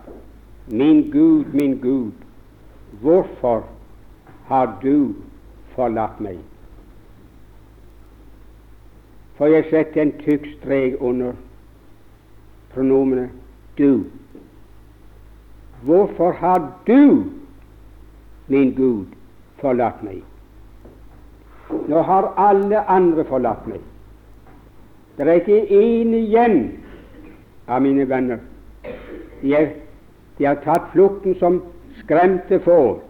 Min Gud, min Gud, hvorfor har du forlatt meg? For jeg setter en tykk strek under pronomenet du. Hvorfor har du, min Gud, forlatt meg? Nå har alle andre forlatt meg. Det er ikke én igjen av mine venner. De, er, de har tatt flukten som skremte får.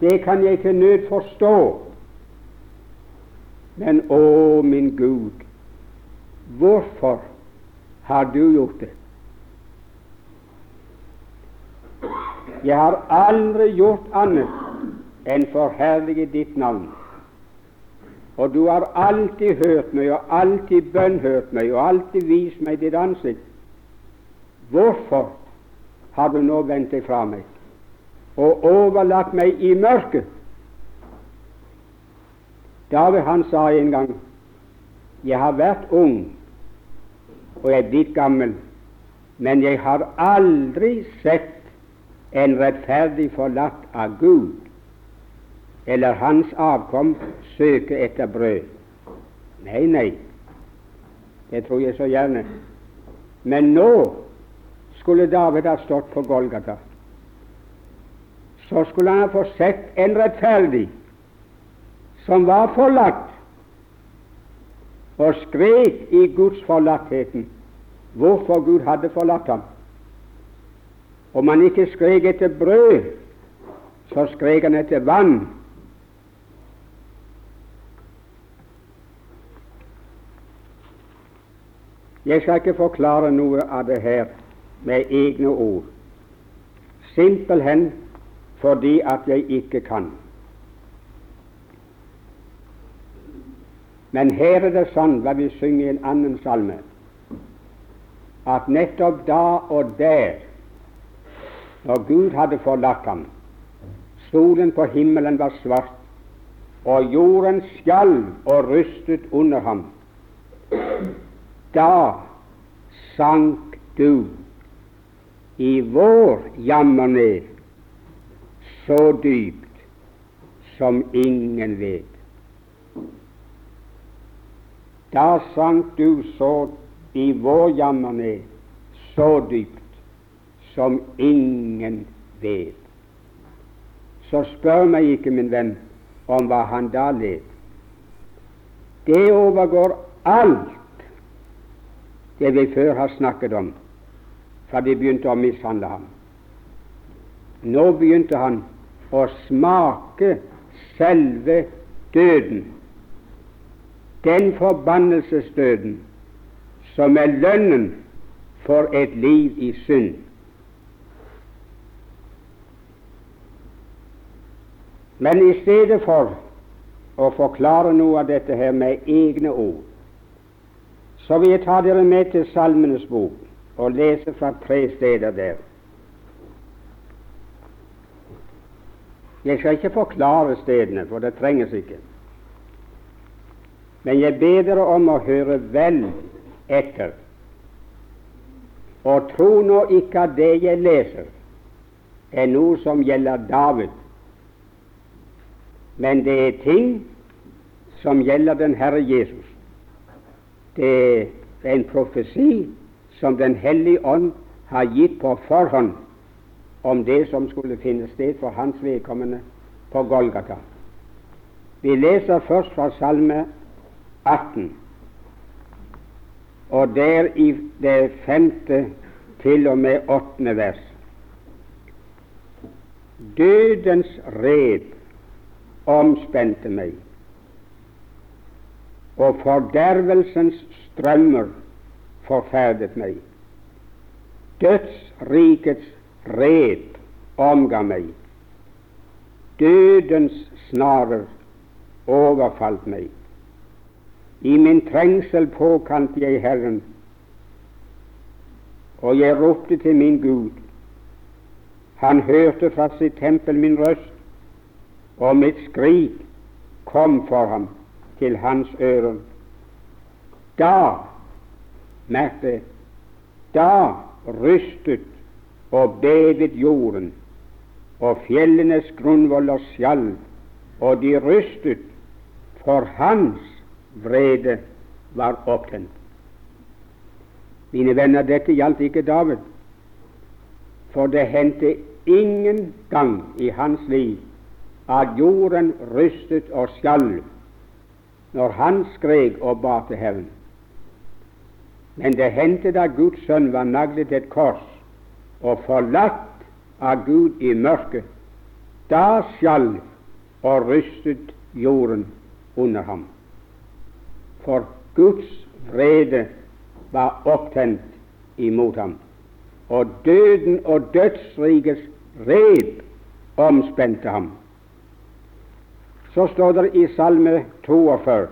Det kan jeg til nød forstå. Men å, min Gud, hvorfor har du gjort det? Jeg har aldri gjort annet enn forherlige ditt navn. Og du har alltid hørt meg, og alltid bønnhørt meg, og alltid vist meg ditt ansikt. Hvorfor har du nå vendt deg fra meg og overlatt meg i mørket? David han sa en gang jeg har vært ung og jeg er blitt gammel, men jeg har aldri sett en rettferdig forlatt av Gud eller hans avkom søke etter brød. Nei, nei, det tror jeg så gjerne. Men nå skulle David ha stått på Golgata. Så skulle han ha fått sett en rettferdig som var forlatt, og skrek i Guds forlattheten hvorfor Gud hadde forlatt ham. Om han ikke skrek etter brød, så skrek han etter vann. Jeg skal ikke forklare noe av det her med egne ord, simpelthen fordi at jeg ikke kan. Men her er det sånn hva vi synger i en annen salme, at nettopp da og der, når Gud hadde forlatt ham, solen på himmelen var svart, og jorden skjalv og rystet under ham, da sank du i vår jammer ned så dypt som ingen vet. Da sank du så i vår jammer ned så dypt som ingen vet. Så spør meg ikke, min venn, om hva han da led. Det overgår alt det vi før har snakket om, fra de begynte å mishandle ham. Nå begynte han å smake selve døden den forbannelsesdøden som er lønnen for et liv i synd. Men i stedet for å forklare noe av dette her med egne ord, så vil jeg ta dere med til Salmenes bok, og lese fra tre steder der. Jeg skal ikke forklare stedene, for det trenges ikke. Men jeg ber dere om å høre vel etter. Og tro nå ikke at det jeg leser, er noe som gjelder David, men det er ting som gjelder den Herre Jesus. Det er en profesi som Den hellige ånd har gitt på forhånd om det som skulle finne sted for hans vedkommende på Golgata. Vi leser først fra Salme 18. Og der i det femte til og med åttende vers. Dødens red omspente meg, og fordervelsens strømmer forferdet meg. Dødsrikets red omga meg. Dødens snarer overfalt meg. I min trengsel påkalte jeg Herren, og jeg ropte til min Gud. Han hørte fra sitt tempel min røst, og mitt skrik kom for ham til hans ører. Da, merk det, da rystet og bevet jorden, og fjellenes grunnvoller skjalv, og de rystet, for hans vrede var opptent. Mine venner, dette gjaldt ikke David, for det hendte ingen gang i hans liv at jorden rystet og skalv når han skrek og ba til hevn. Men det hendte da Guds sønn var naglet et kors og forlatt av Gud i mørket. Da sjalv og rystet jorden under ham for Guds vrede var opptent imot ham, og døden og dødsrikets rep omspente ham. Så står det i Salme 42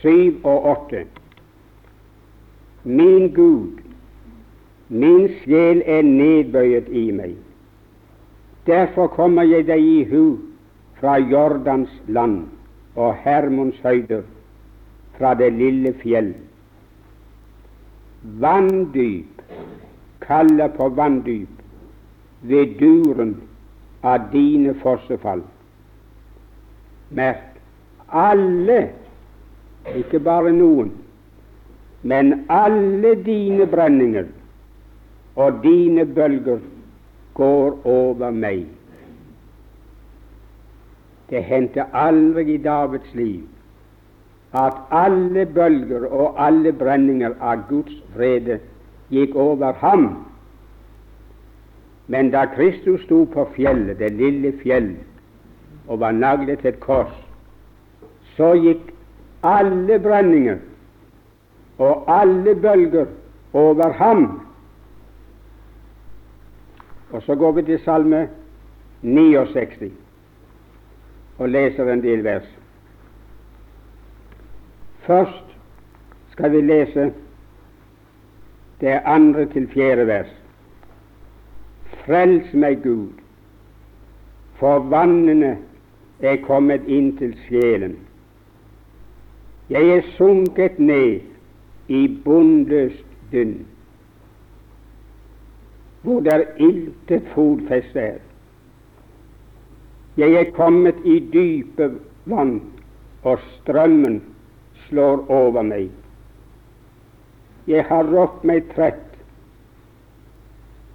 syv og åtte. Min Gud, Min sjel er nedbøyet i meg. Derfor kommer jeg deg i hu fra Jordans land og Hermons høyder, fra det lille fjell. Vanndyp kaller på vanndyp ved duren av dine fossefall. Merk alle, ikke bare noen, men alle dine brenninger og dine bølger går over meg. Det hendte aldri i Davids liv at alle bølger og alle brenninger av Guds vrede gikk over ham. Men da Kristus sto på fjellet, det lille fjellet, og var naglet til et kors, så gikk alle brenninger og alle bølger over ham og så går vi til Salme 69 og leser en del vers. Først skal vi lese det andre til fjerde vers. Frels meg, Gud, for vannene er kommet inn til sjelen. Jeg er sunket ned i bunnløst dynn hvor der intet fotfeste er. Jeg er kommet i dype vann, og strømmen slår over meg. Jeg har rått meg trett,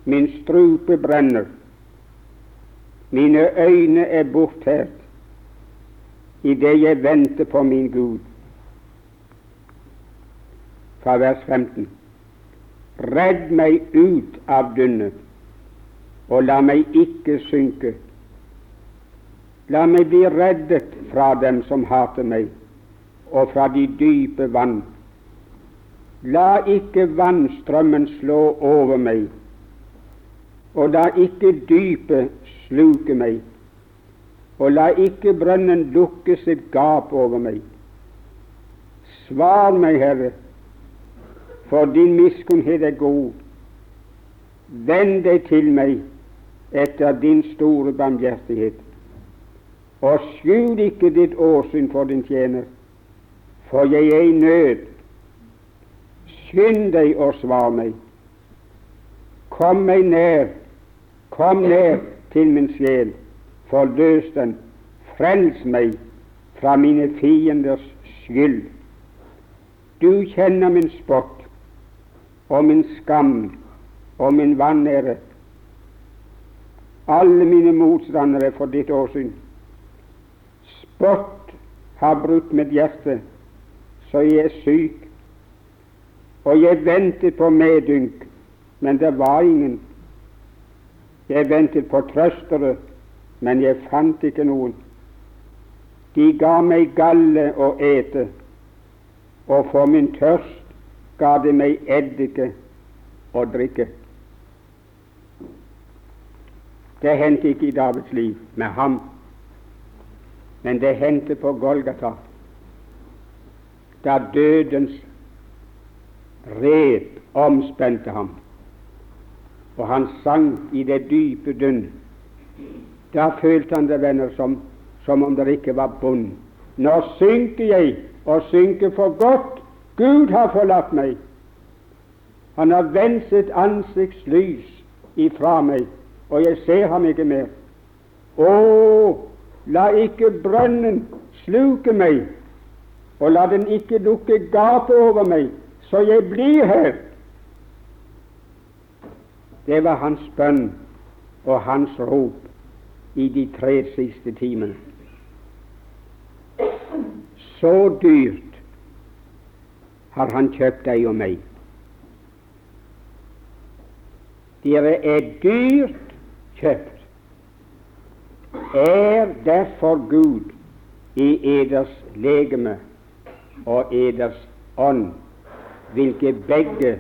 min strupe brenner, mine øyne er bortført idet jeg venter på min Gud. Fra vers 15. Redd meg ut av dynnet, og la meg ikke synke. La meg bli reddet fra dem som hater meg, og fra de dype vann. La ikke vannstrømmen slå over meg, og la ikke dypet sluke meg. og la ikke brønnen lukke sitt gap over meg. Svar meg, Herre, for din miskunnhet er god. Vend deg til meg etter din store barmhjertighet, og skjul ikke ditt åsyn for din tjener, for jeg er i nød. Skynd deg og svar meg. Kom meg nær, kom nær til min sjel, forløs den, frels meg fra mine fienders skyld. Du kjenner min spott og min skam og min vanære. Alle mine motstandere for ditt åsyn. Spott har brutt mitt hjerte, så jeg er syk. Og jeg ventet på medynk, men det var ingen. Jeg ventet på trøstere, men jeg fant ikke noen. De ga meg galle å ete, og for min tørst ga de meg eddike å drikke. Det hendte ikke i Davids liv med ham, men det hendte på Golgata, da dødens rep omspente ham, og han sank i det dype dynn. Da følte han det, venner, som, som om det ikke var bunn. Nå synker jeg, og synker for godt. Gud har forlatt meg. Han har vendt sitt ansiktslys ifra meg, og jeg ser ham ikke mer. Å, la ikke brønnen sluke meg, og la den ikke dukke gap over meg, så jeg blir her. Det var hans bønn og hans rop i de tre siste timene. Så dyrt har han kjøpt deg og meg. Dere er dyrt kjøpt. Er derfor Gud i eders legeme og eders ånd, hvilke begge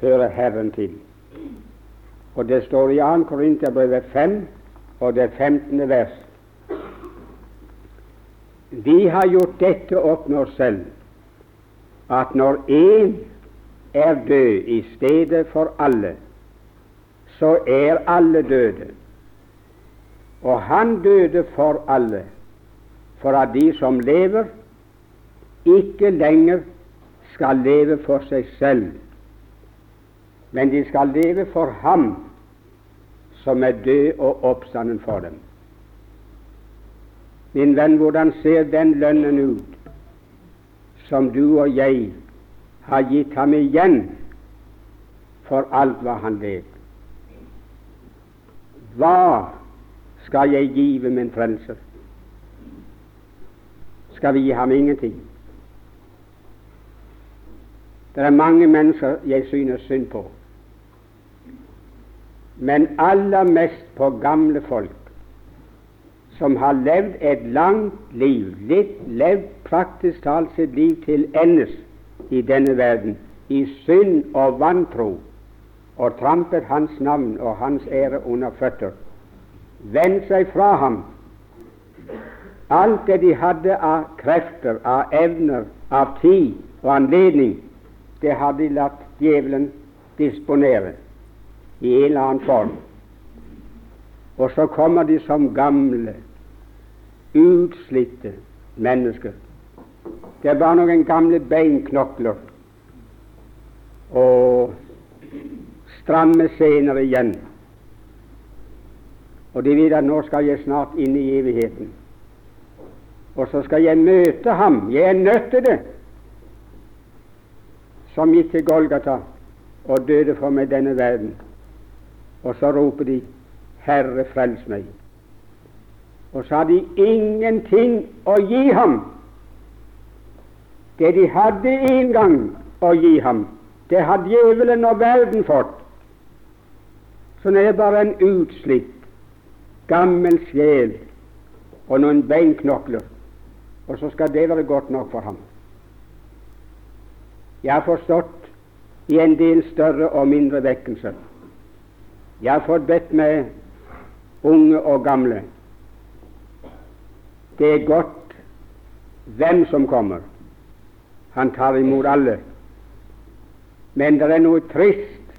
hører Herren til. Og det står i 2. Korinterbrevet 5 og det 15. vers. Vi har gjort dette opp med oss selv, at når én er død i stedet for alle, så er alle døde. Og han døde for alle, for at de som lever, ikke lenger skal leve for seg selv, men de skal leve for Ham som er død og oppstanden for dem. Min venn, hvordan ser den lønnen ut som du og jeg har gitt ham igjen for alt hva han led? Hva skal jeg give min frelser? Skal vi gi ham ingenting? Det er mange mennesker jeg synes synd på, men aller mest på gamle folk som har levd et langt liv, litt levd praktisk talt sitt liv til endes i denne verden, i synd og vantro og trampet hans navn og hans ære under føtter, vendt seg fra ham. Alt det de hadde av krefter, av evner, av tid og anledning, det hadde de latt djevelen disponere i en eller annen form. Og så kommer de som gamle, utslitte mennesker. Det er bare noen gamle beinknokler og stramme senere igjen. Og de vet at nå skal jeg snart inn i evigheten. Og så skal jeg møte ham. Jeg er nødt til det. Som gikk til Golgata og døde for meg denne verden. Og så roper de, Herre, frels meg. Og så har de ingenting å gi ham. Det de hadde en gang å gi ham, det har djevelen og verden fått. Så nå er bare en utslitt, gammel sjel og noen beinknokler, og så skal det være godt nok for ham. Jeg har forstått i en del større og mindre vekkelser. Jeg har fått bedt med unge og gamle Det er godt hvem som kommer. Han tar imot alle. Men det er noe trist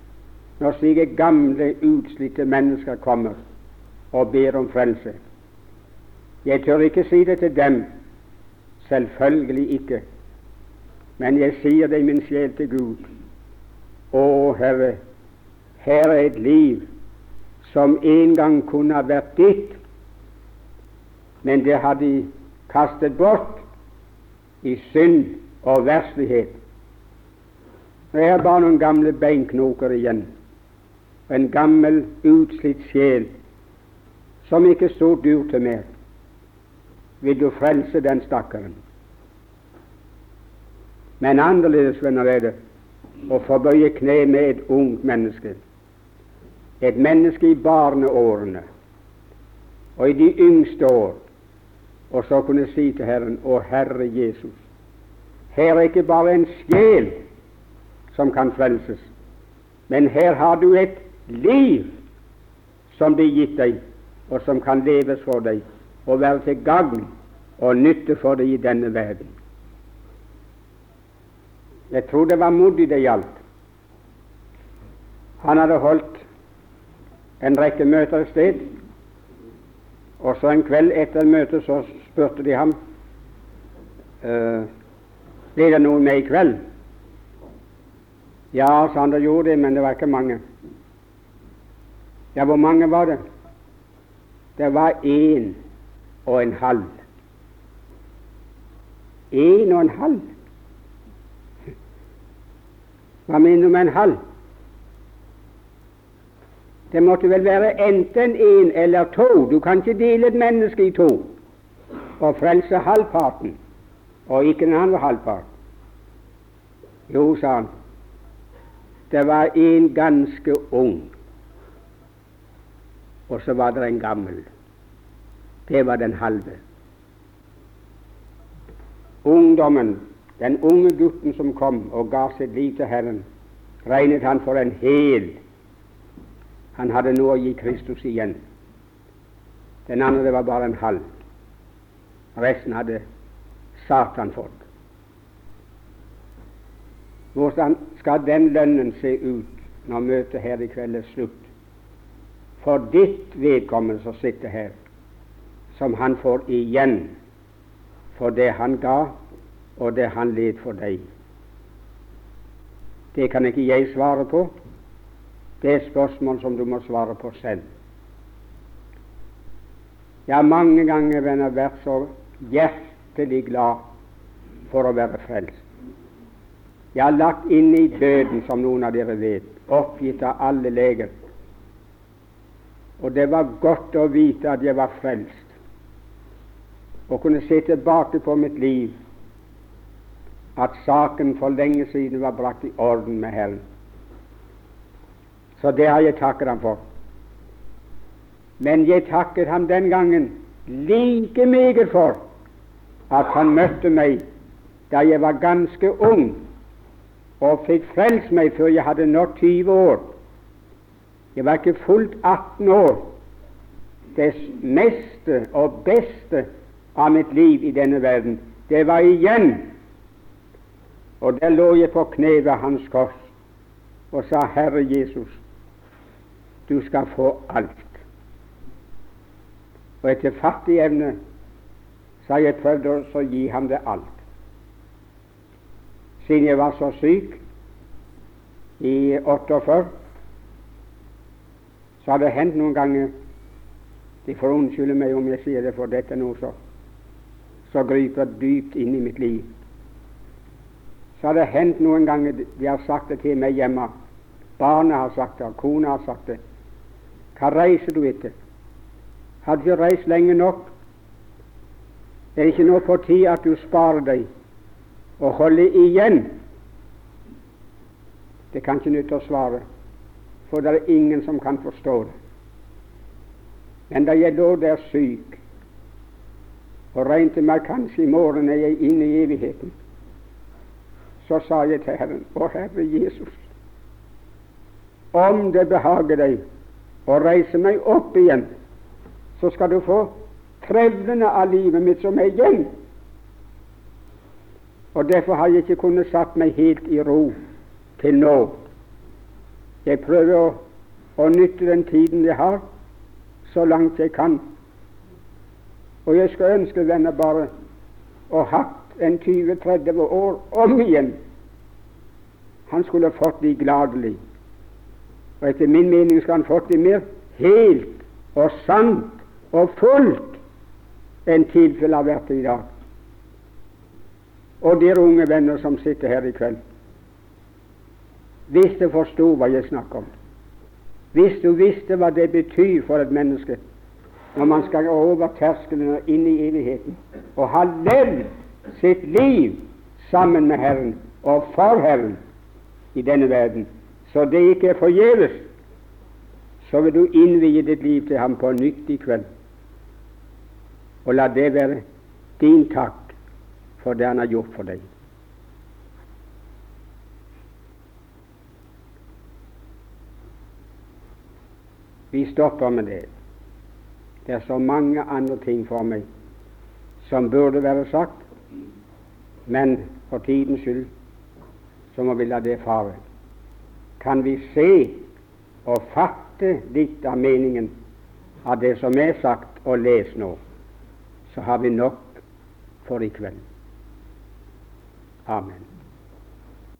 når slike gamle, utslitte mennesker kommer og ber om frelse. Jeg tør ikke si det til dem, selvfølgelig ikke, men jeg sier det i min sjel til Gud. Å, Herre, her er et liv som en gang kunne ha vært ditt, men det har de kastet bort i synd og verslighet. Jeg er bare noen gamle beinknoker igjen, en gammel, utslitt sjel som ikke står dur til mer. Vil du frelse den stakkaren? Men annerledes, venner, er det å få bøye kne med et ungt menneske, et menneske i barneårene. Og i de yngste år, og så kunne si til Herren, Å Herre Jesus, her er ikke bare en sjel som kan frelses, men her har du et liv som blir gitt deg og som kan leves for deg og være til gagn og nytte for deg i denne verden. Jeg tror det var modig det gjaldt. Han hadde holdt en rekke møter et sted, og så en kveld etter møtet så spurte de ham uh, ble det noe med i kveld. Ja, sa han, det gjorde det, men det var ikke mange. Ja, hvor mange var det? Det var én og en halv. Én og en halv? Hva mener du med en halv? Det måtte vel være enten én eller to. Du kan ikke dele et menneske i to og frelse halvparten og ikke den andre halvparten. Jo, sa han, det var en ganske ung og så var det en gammel. Det var den halve. Ungdommen, den unge gutten som kom og ga sitt liv til Herren, regnet han for en hel. Han hadde noe å gi Kristus igjen. Den andre var bare en halv. Resten hadde Satan fått. Hvordan skal den lønnen se ut når møtet her i kveld er slutt? for ditt vedkommende som sitter her, som han får igjen for det han ga, og det han led for deg. Det kan ikke jeg svare på. Det er spørsmål som du må svare på selv. Jeg har mange ganger venner, vært så hjertelig glad for å være frelst. Jeg har lagt inn i døden, som noen av dere vet, oppgitt av alle leger og det var godt å vite at jeg var frelst, og kunne se tilbake på mitt liv, at saken for lenge siden var brakt i orden med Herren. Så det har jeg takket ham for. Men jeg takket ham den gangen like meget for at han møtte meg da jeg var ganske ung, og fikk frelst meg før jeg hadde nådd 20 år. Jeg var ikke fullt 18 år. Det meste og beste av mitt liv i denne verden, det var igjen. Og der lå jeg på kne ved Hans kors og sa, Herre Jesus, du skal få alt. Og etter fattig evne sa jeg prøvd å gi ham det alt. Siden jeg var så syk i 48 så har det hendt noen ganger De får unnskylde meg om jeg sier det, for dette noe så, så griper dypt inn i mitt liv. Så har det hendt noen ganger de har sagt det til meg hjemme. Barna har sagt det, kona har sagt det. Hva reiser du etter? Har du ikke reist lenge nok? Er det ikke nå på tide at du sparer deg og holder igjen? Det kan ikke nytte å svare for det er ingen som kan forstå det. Men da jeg lå der syk og regnet meg kanskje i morgen er jeg inne i evigheten, så sa jeg til Herren, Å Herre Jesus, om det behager deg å reise meg opp igjen, så skal du få trevlene av livet mitt som er igjen. Og Derfor har jeg ikke kunnet satt meg helt i ro til nå. Jeg prøver å, å nytte den tiden jeg har, så langt jeg kan. Og jeg skal ønske denne bare å hatt en 20-30 år om igjen. Han skulle fått de gladelig. Og etter min mening skal han fått de mer helt og sant og fullt enn tilfellet har vært i dag. Og dere unge venner som sitter her i kveld, hvis du forsto hva jeg snakker om, hvis du visste hva det betyr for et menneske når man skal over terskelen og inn i evigheten og ha levd sitt liv sammen med Herren og for Herren i denne verden, så det ikke er forgjeves, så vil du innvie ditt liv til ham på nytt i kveld. Og la det være din takk for det han har gjort for deg. Vi stopper med det. Det er så mange andre ting for meg som burde være sagt, men for tidens skyld så må vi la det fare. Kan vi se og fatte litt av meningen av det som er sagt og lest nå, så har vi nok for i kveld. Amen.